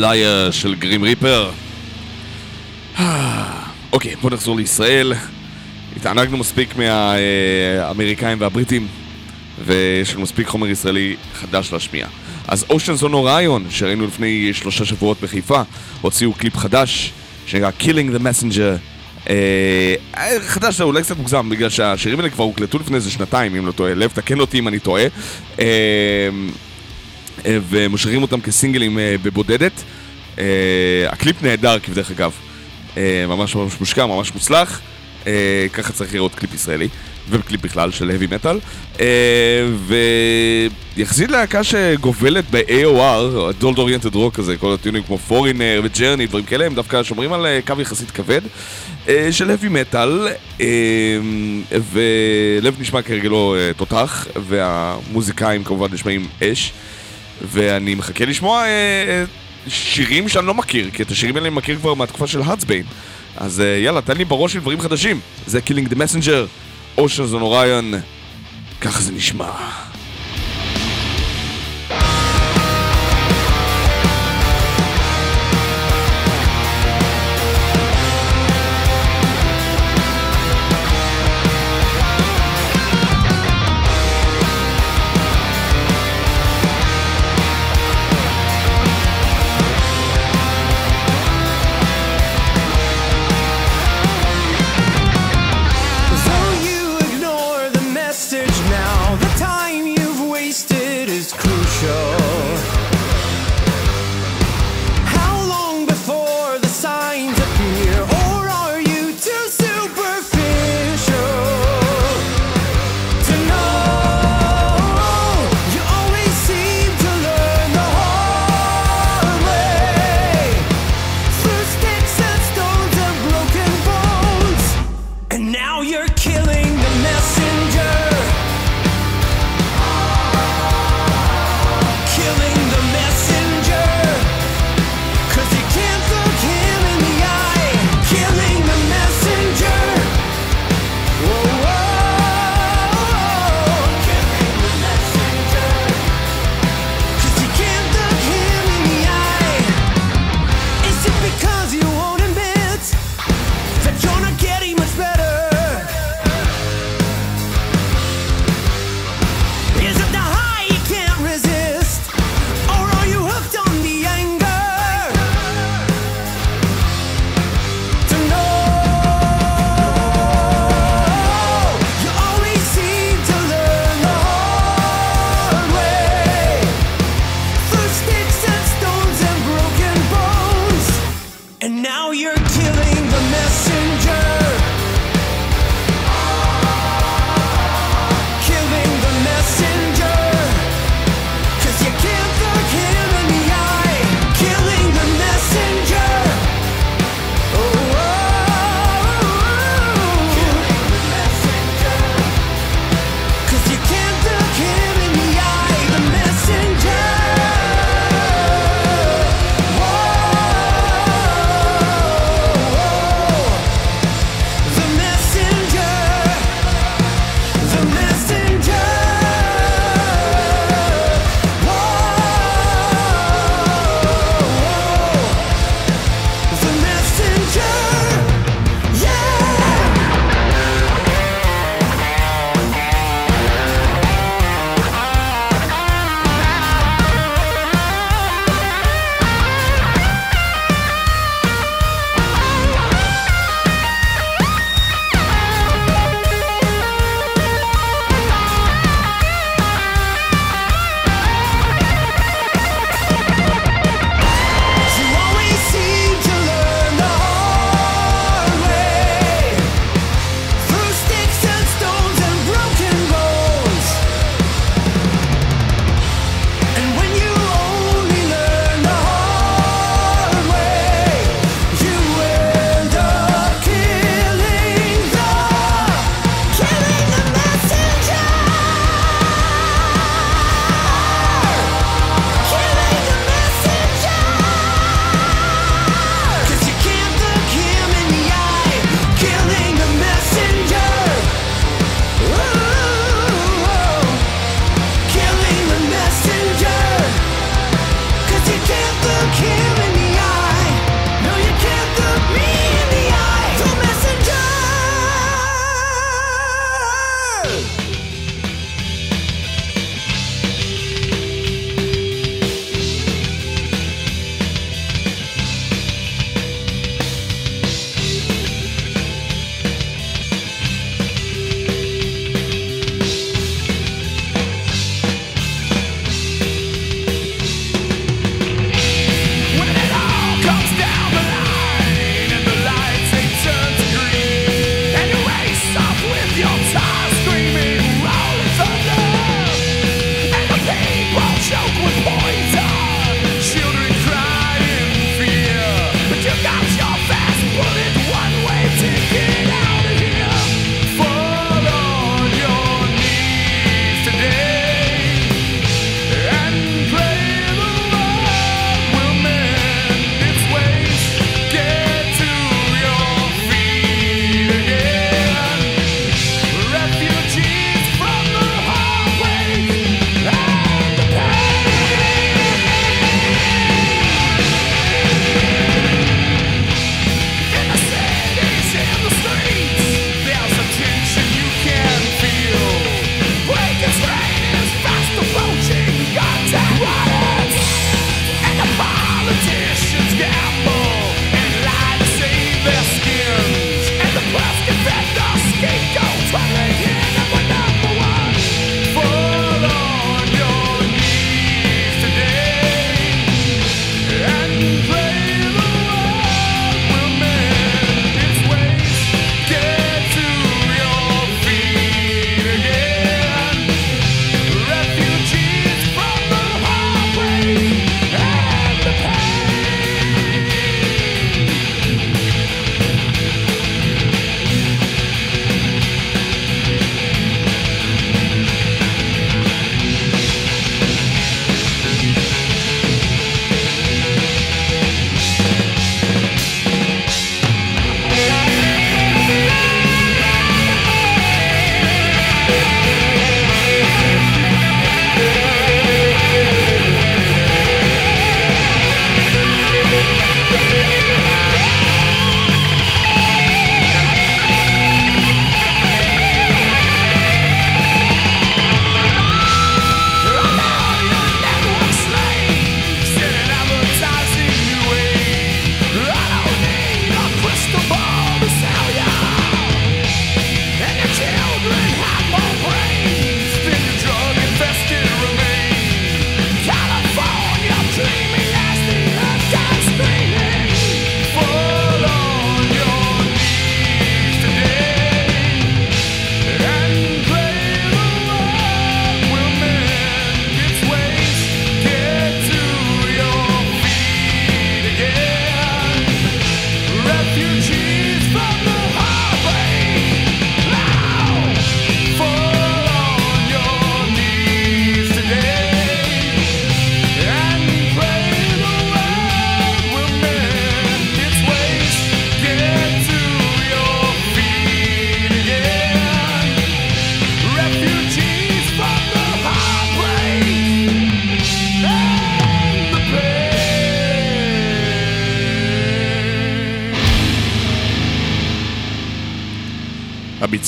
לייר של גרים ריפר. אוקיי, בוא נחזור לישראל. התענגנו מספיק מהאמריקאים והבריטים, ויש לנו מספיק חומר ישראלי חדש להשמיע. אז אושנס און אוריון, שראינו לפני שלושה שבועות בחיפה, הוציאו קליפ חדש, שנקרא Killing the Messenger. אה, חדש זה אולי קצת מוגזם, בגלל שהשירים האלה כבר הוקלטו לפני איזה שנתיים, אם לא טועה. לב, תקן אותי אם אני טועה. אה, ומשחררים אותם כסינגלים אה, בבודדת. אה, הקליפ נהדר, כבדרך אגב. אה, ממש ממש מושקע, ממש מוצלח. אה, ככה צריך לראות קליפ ישראלי, וקליפ בכלל של heavy metal. אה, ויחסית להקה שגובלת ב-AOR, ה adult oriented rock כזה, כל הטיונים כמו Foreigner ו Journey, דברים כאלה, הם דווקא שומרים על אה, קו יחסית כבד אה, של heavy metal, אה, ולב נשמע כרגלו אה, תותח, והמוזיקאים כמובן נשמעים אש. ואני מחכה לשמוע אה, שירים שאני לא מכיר, כי את השירים האלה אני מכיר כבר מהתקופה של הארדסביין. אז אה, יאללה, תן לי בראש של דברים חדשים. זה the Messenger, Oceans on Orion, ככה זה נשמע.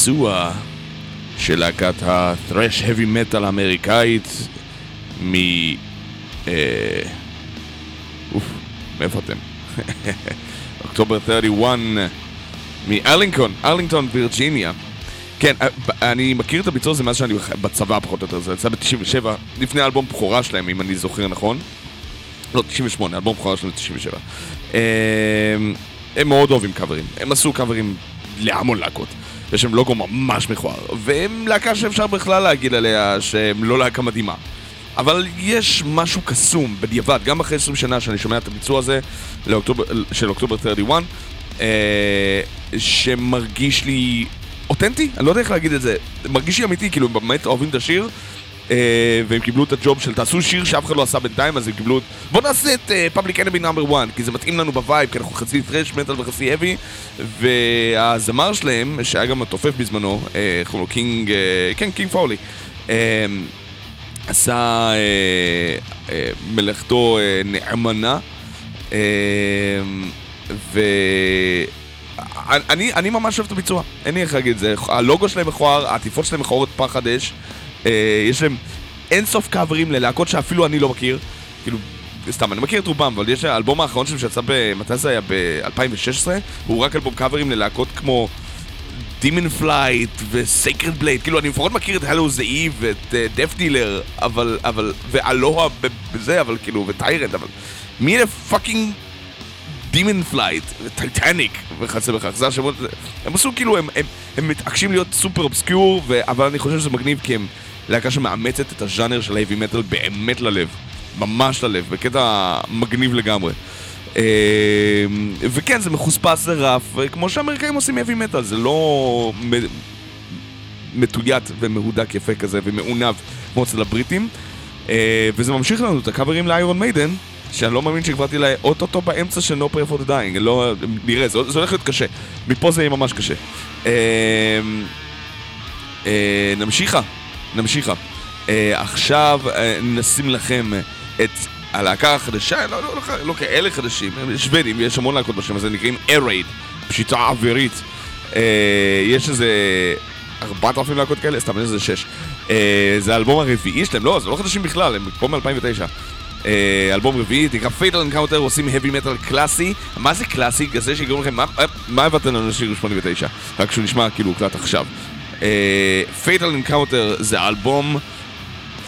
הביצוע של להקת ה-thrash heavy metal האמריקאית מ... אה, אוף, מאיפה אתם? אוקטובר 31 מארלינגטון, ארלינגטון, וירג'יניה. כן, אה, אני מכיר את הביצוע הזה מאז שאני בצבא פחות או יותר, זה יצא ב-97, לפני האלבום בכורה שלהם, אם אני זוכר נכון. לא, 98, אלבום בכורה שלהם ב-97. הם מאוד אוהבים קאברים, הם עשו קאברים להמון להקות. יש להם לוגו ממש מכוער, והם להקה שאפשר בכלל להגיד עליה שהם לא להקה מדהימה. אבל יש משהו קסום בדיעבד, גם אחרי 20 שנה שאני שומע את הביצוע הזה לאוקטובר, של אוקטובר 31, אה, שמרגיש לי אותנטי, אני לא יודע איך להגיד את זה, מרגיש לי אמיתי, כאילו הם באמת אוהבים את השיר, והם קיבלו את הג'וב של תעשו שיר שאף אחד לא עשה בינתיים, אז הם קיבלו את... בוא נעשה את Public Enemy Number 1, כי זה מתאים לנו בווייב, כי אנחנו חצי thrash metal וחצי heavy, והזמר שלהם, שהיה גם התופף בזמנו, אה, איך קוראים לו? קינג, אה, כן, קינג פאולי, אה, עשה אה, אה, מלאכתו אה, נאמנה, אה, ו... אני, אני ממש אוהב את הביצוע, אין לי איך להגיד את זה. הלוגו שלהם מכוער, העטיפות שלהם מכוערות פחד אש. אה, יש להם אין סוף קאברים ללהקות שאפילו אני לא מכיר. כאילו, סתם, אני מכיר את רובם, אבל יש האלבום האחרון שלהם שיצא ב... מתי זה היה? ב-2016? הוא רק אלבום קאברים ללהקות כמו דימון פלייט וסייקרד בלייד. כאילו, אני לפחות מכיר את הלו זה אי ואת דף דילר, אבל, אבל, ואלוה ב- בזה, אבל כאילו, וטיירנד, אבל... מי אלה פאקינג דימון פלייט, טייטניק וכיוצא בכך, זה השמות, הם עשו כאילו, הם, הם, הם מתעקשים להיות סופר אובסקיור, אבל אני חושב שזה מגניב כי הם להקה שמאמצת את הז'אנר של ההאבי מטאל באמת ללב, ממש ללב, בקטע מגניב לגמרי. אה, וכן, זה מחוספס, זה רף, כמו שהאמריקאים עושים האבי מטאל, זה לא מ- מטויט ומהודק יפה כזה ומעונב כמו אצל הבריטים. אה, וזה ממשיך לנו את הקאברים לאיירון מיידן, שאני לא מאמין שכברתי לה אוטוטו באמצע של No Prayer for the Dying, לא, נראה, זה, זה הולך להיות קשה. מפה זה יהיה ממש קשה. אה, נמשיכה, נמשיכה. אה, עכשיו אה, נשים לכם את הלהקה החדשה, לא, לא, לא, לא כאלה חדשים, הם שוודים, יש המון להקות בשם הזה, נקראים ארייד, פשיטה אווירית. אה, יש איזה 4,000 להקות כאלה, סתם, יש איזה 6. אה, זה האלבום הרביעי שלהם, לא, זה לא חדשים בכלל, הם פה מ-2009. אה, אלבום רביעי, נקרא Fatal Encounter, עושים heavy metal קלאסי. מה זה קלאסי? כזה שיגרום לכם, מה הבאתם לנו לשיר 89? רק שהוא נשמע כאילו הוקלט עכשיו. Fatal Encounter זה האלבום,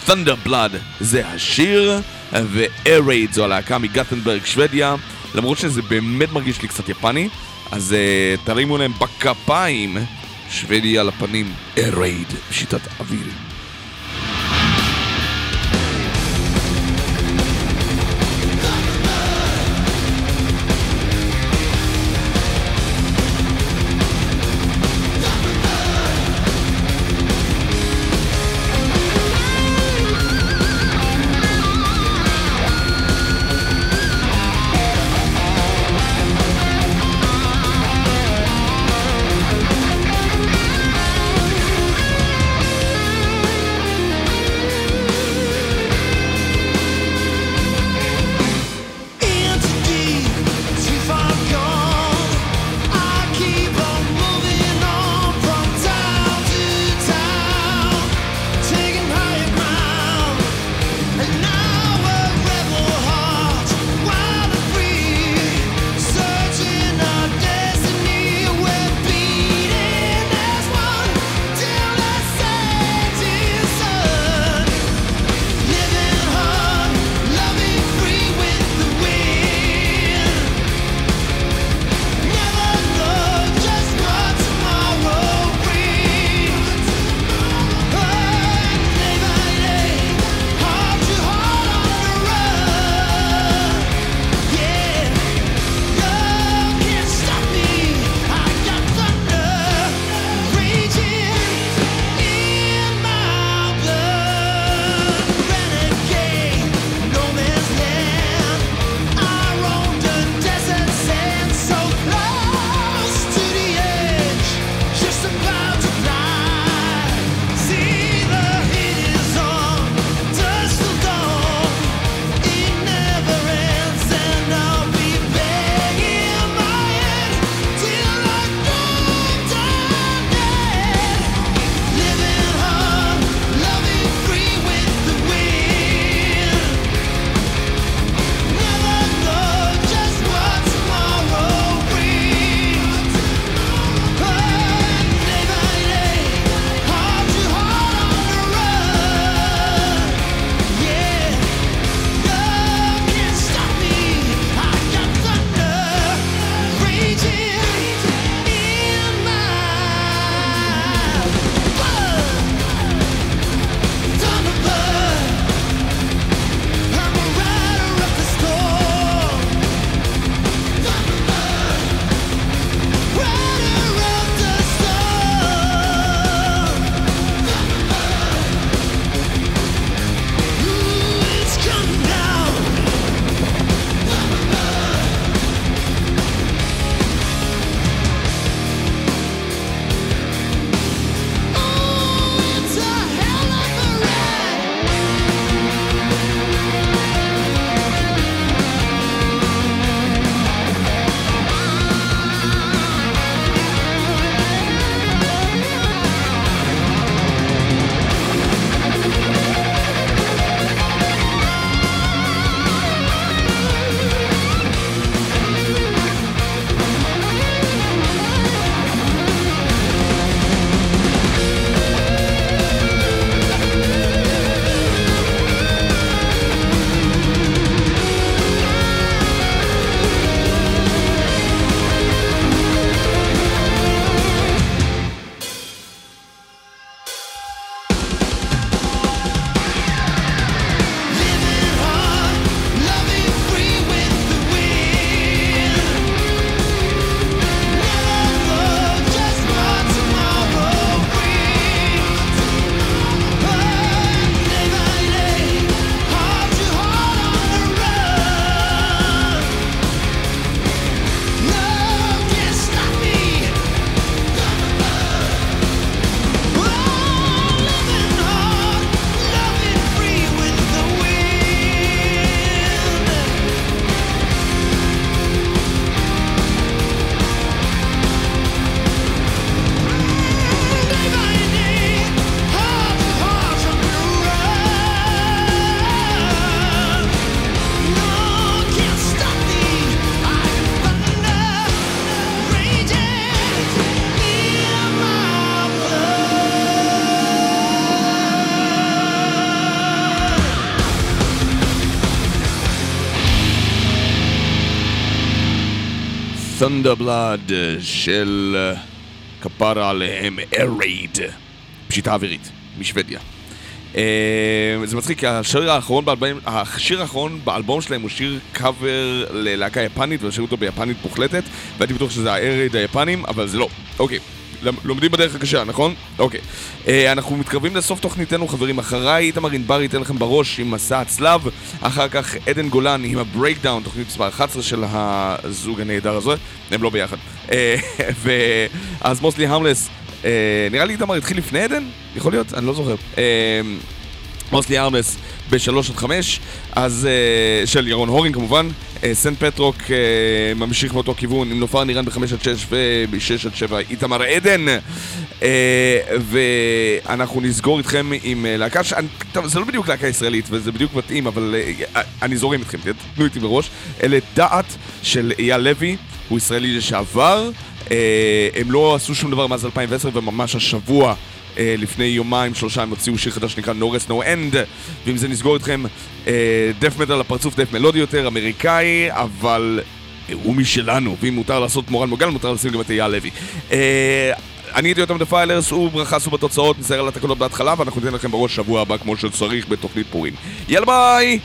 Thunder Blood זה השיר, ו-Air Raid זו הלהקה מגתנברג, שוודיה. למרות שזה באמת מרגיש לי קצת יפני, אז אה, תרימו להם בכפיים, שוודיה על הפנים, Air Raid, פשיטת אוויר. תונדרבלאד של אה, כפרה עליהם ארייד, פשיטה אווירית, משוודיה. אה, זה מצחיק, השיר האחרון, באלבום, השיר האחרון באלבום שלהם הוא שיר קאבר ללהקה יפנית, ולשיר אותו ביפנית מוחלטת, והייתי בטוח שזה הארייד היפנים, אבל זה לא. אוקיי. לומדים בדרך הקשה, נכון? אוקיי. אה, אנחנו מתקרבים לסוף תוכניתנו, חברים. אחריי איתמר ענבר ייתן לכם בראש עם מסע הצלב. אחר כך עדן גולן עם הברייקדאון, תוכנית מספר 11 של הזוג הנהדר הזה. הם לא ביחד. אה, ואז מוסלי המלס, אה, נראה לי איתמר התחיל לפני עדן? יכול להיות? אני לא זוכר. אה, מוסלי ארמס ב-3 עד 5, אז uh, של ירון הורין כמובן, uh, סנט פטרוק uh, ממשיך באותו כיוון עם נופר נירן ב-5 עד 6 וב-6 עד 7 איתמר עדן. uh, ואנחנו נסגור איתכם עם uh, להקה, ש... טוב, זה לא בדיוק להקה ישראלית וזה בדיוק מתאים, אבל uh, אני זורם איתכם, תנו איתי בראש, אלה דעת של אייל לוי, הוא ישראלי לשעבר, uh, הם לא עשו שום דבר מאז 2010 וממש השבוע אה, לפני יומיים, שלושה הם הוציאו שיר חדש שנקרא No Rest No End ועם זה נסגור איתכם דף מטר לפרצוף, דף מלודי יותר, אמריקאי, אבל אה, הוא משלנו, ואם מותר לעשות מורל מוגל, מותר לשים גם את אייל לוי. אה, אני הייתי אותם דפיילרס, הוא ברכה עשו בתוצאות, נצייר על התקנות בהתחלה, ואנחנו ניתן לכם בראש שבוע הבא כמו שצריך בתוכנית פורים. יאללה ביי!